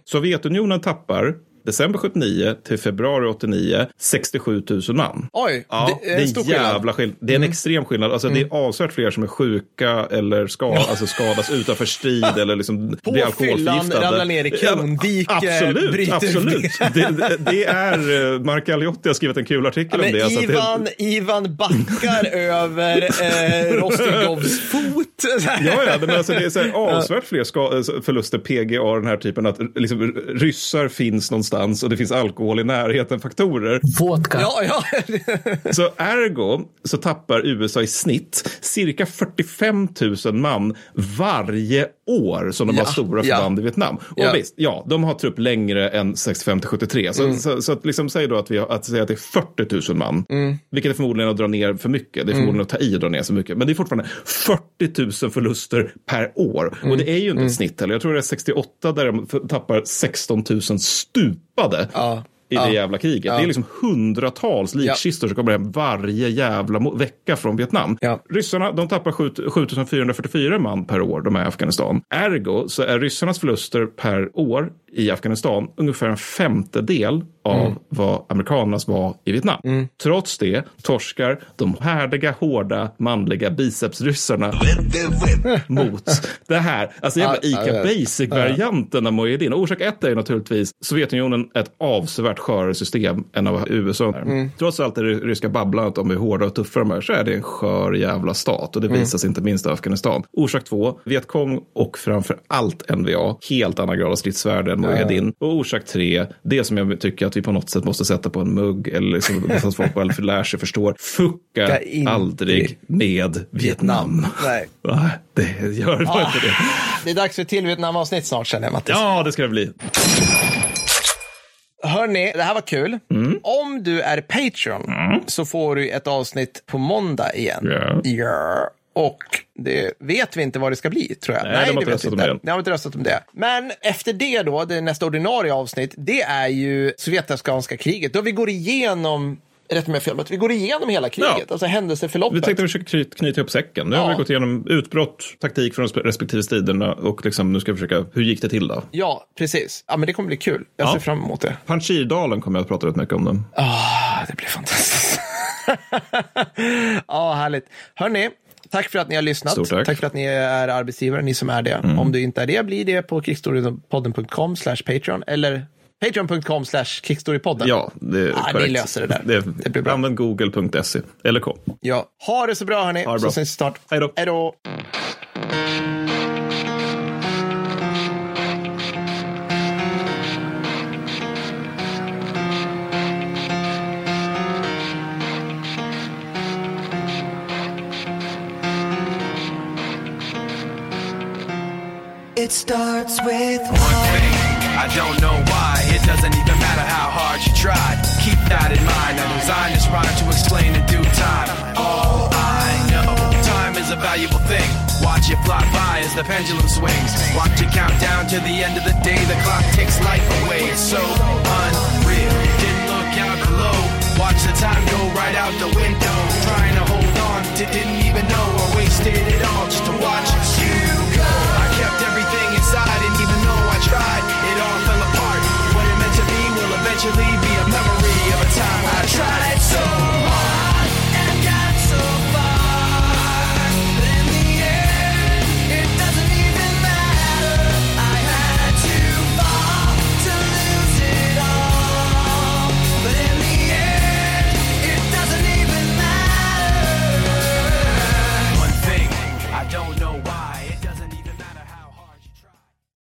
Sovjetunionen tappar december 79 till februari 89 67 000 man. Oj, Ja, det är en stor skillnad. Mm. jävla skillnad. Det är en extrem skillnad. Alltså, Det är avsevärt fler som är sjuka eller ska, alltså, skadas utanför strid eller liksom På blir fyllan, alkoholförgiftade. ramlar ner i krondiket, Absolut, bryter absolut. Det, det, det är, eh, Mark Aliotti har skrivit en kul artikel Men om det. att Ivan, det Ivan backar över eh, Rostigovs fot. Ja, ja, men alltså det är så här, avsevärt fler ska, eh, förluster PGA, den här typen att liksom, ryssar finns någonstans och det finns alkohol i närheten, faktorer. Vodka. ja, ja. Så ergo så tappar USA i snitt cirka 45 000 man varje år som de Ja, har stora ja. förband i Vietnam. Och Ja. Mm. visst, ja, de har trupp längre än 65 till 73. Så, så, så att liksom säg då att, vi har, att, säga att det är 40 000 man, Mm. vilket är förmodligen att dra ner för mycket. Det är förmodligen att ta i och dra ner så mycket. Men det är fortfarande 40 000 förluster per år. Mm. Och det är ju inte ett snitt heller. Jag tror det är 68 där de tappar 16 000 stupade. Ja. I det jävla kriget. Ja. Det är liksom hundratals likkistor som kommer hem varje jävla vecka från Vietnam. Ja. Ryssarna de tappar 7 7444 man per år de är i Afghanistan. Ergo så är ryssarnas förluster per år i Afghanistan ungefär en femtedel av Mm. vad amerikanernas var i Vietnam. Trots det torskar de härdiga, hårda, manliga bicepsryssarna mot det här. Alltså jävla ICA. Basic-varianten av Mujahedin. Orsak ett är naturligtvis Sovjetunionen ett avsevärt skörare system än av USA. är. Mm. Trots allt det ryska babblandet om hur hårda och tuffa de är så är det en skör jävla stat och det Mm. visas inte minst i Afghanistan. Orsak två, Vietkong och framför allt NVA, helt annan grad av stridsvärde än Mujahedin. Och orsak tre, det som jag tycker att vi på något sätt måste sätta på en mugg eller liksom, så att folk väl lär sig förstår. Fucka aldrig med Vietnam. Nej. Det gör bara inte det. Det är dags för ett till Vietnam-avsnitt snart känner jag Mattis. Ja, det ska det bli. Hörni, det här var kul. Mm. Om du är Patreon så får du ett avsnitt på måndag igen. Ja. Ja. Och det vet vi inte vad det ska bli, tror jag. Nej, de har inte röstat om det. De har inte röstat om det. Men efter det då, det nästa ordinarie avsnitt, det är ju Sovjetafghanska kriget. Då vi går igenom, rätt med fel, vi går igenom hela kriget, Ja. alltså händelseförloppet. Vi tänkte försöka knyta, knyta ihop säcken. Nu har Ja. vi gått igenom utbrott, taktik från resp- respektive striderna och liksom, nu ska vi försöka, hur gick det till då? Ja, precis. Ja, men det kommer bli kul. Jag Ja. ser fram emot det. Panjshirdalen kommer jag att prata rätt mycket om. Den. Ah, det blir fantastiskt. Ja, härligt. Hörni, tack för att ni har lyssnat. Stort tack. för att ni är arbetsgivare, ni som är det. Om du inte är det, blir det på kickstoriepodden.com slash Patreon eller patreon.com slash kickstorypodden. Ja, det är Ah, ni korrekt. löser det där. Det, Det blir bra. Använd google.se eller kom. ja. Ha det så bra, hörni. Ha det Så bra. ses vi snart. Hej då. It starts with one thing. I don't know why. It doesn't even matter how hard you tried. Keep that in mind. I designed this rhyme to explain in due time. All I know, time is a valuable thing. Watch it fly by as the pendulum swings. Watch it count down to the end of the day. The clock takes life away. It's so unreal. Didn't look out below. Watch the time go right out the window. Trying to hold on to Didn't even know I wasted it all just to didn't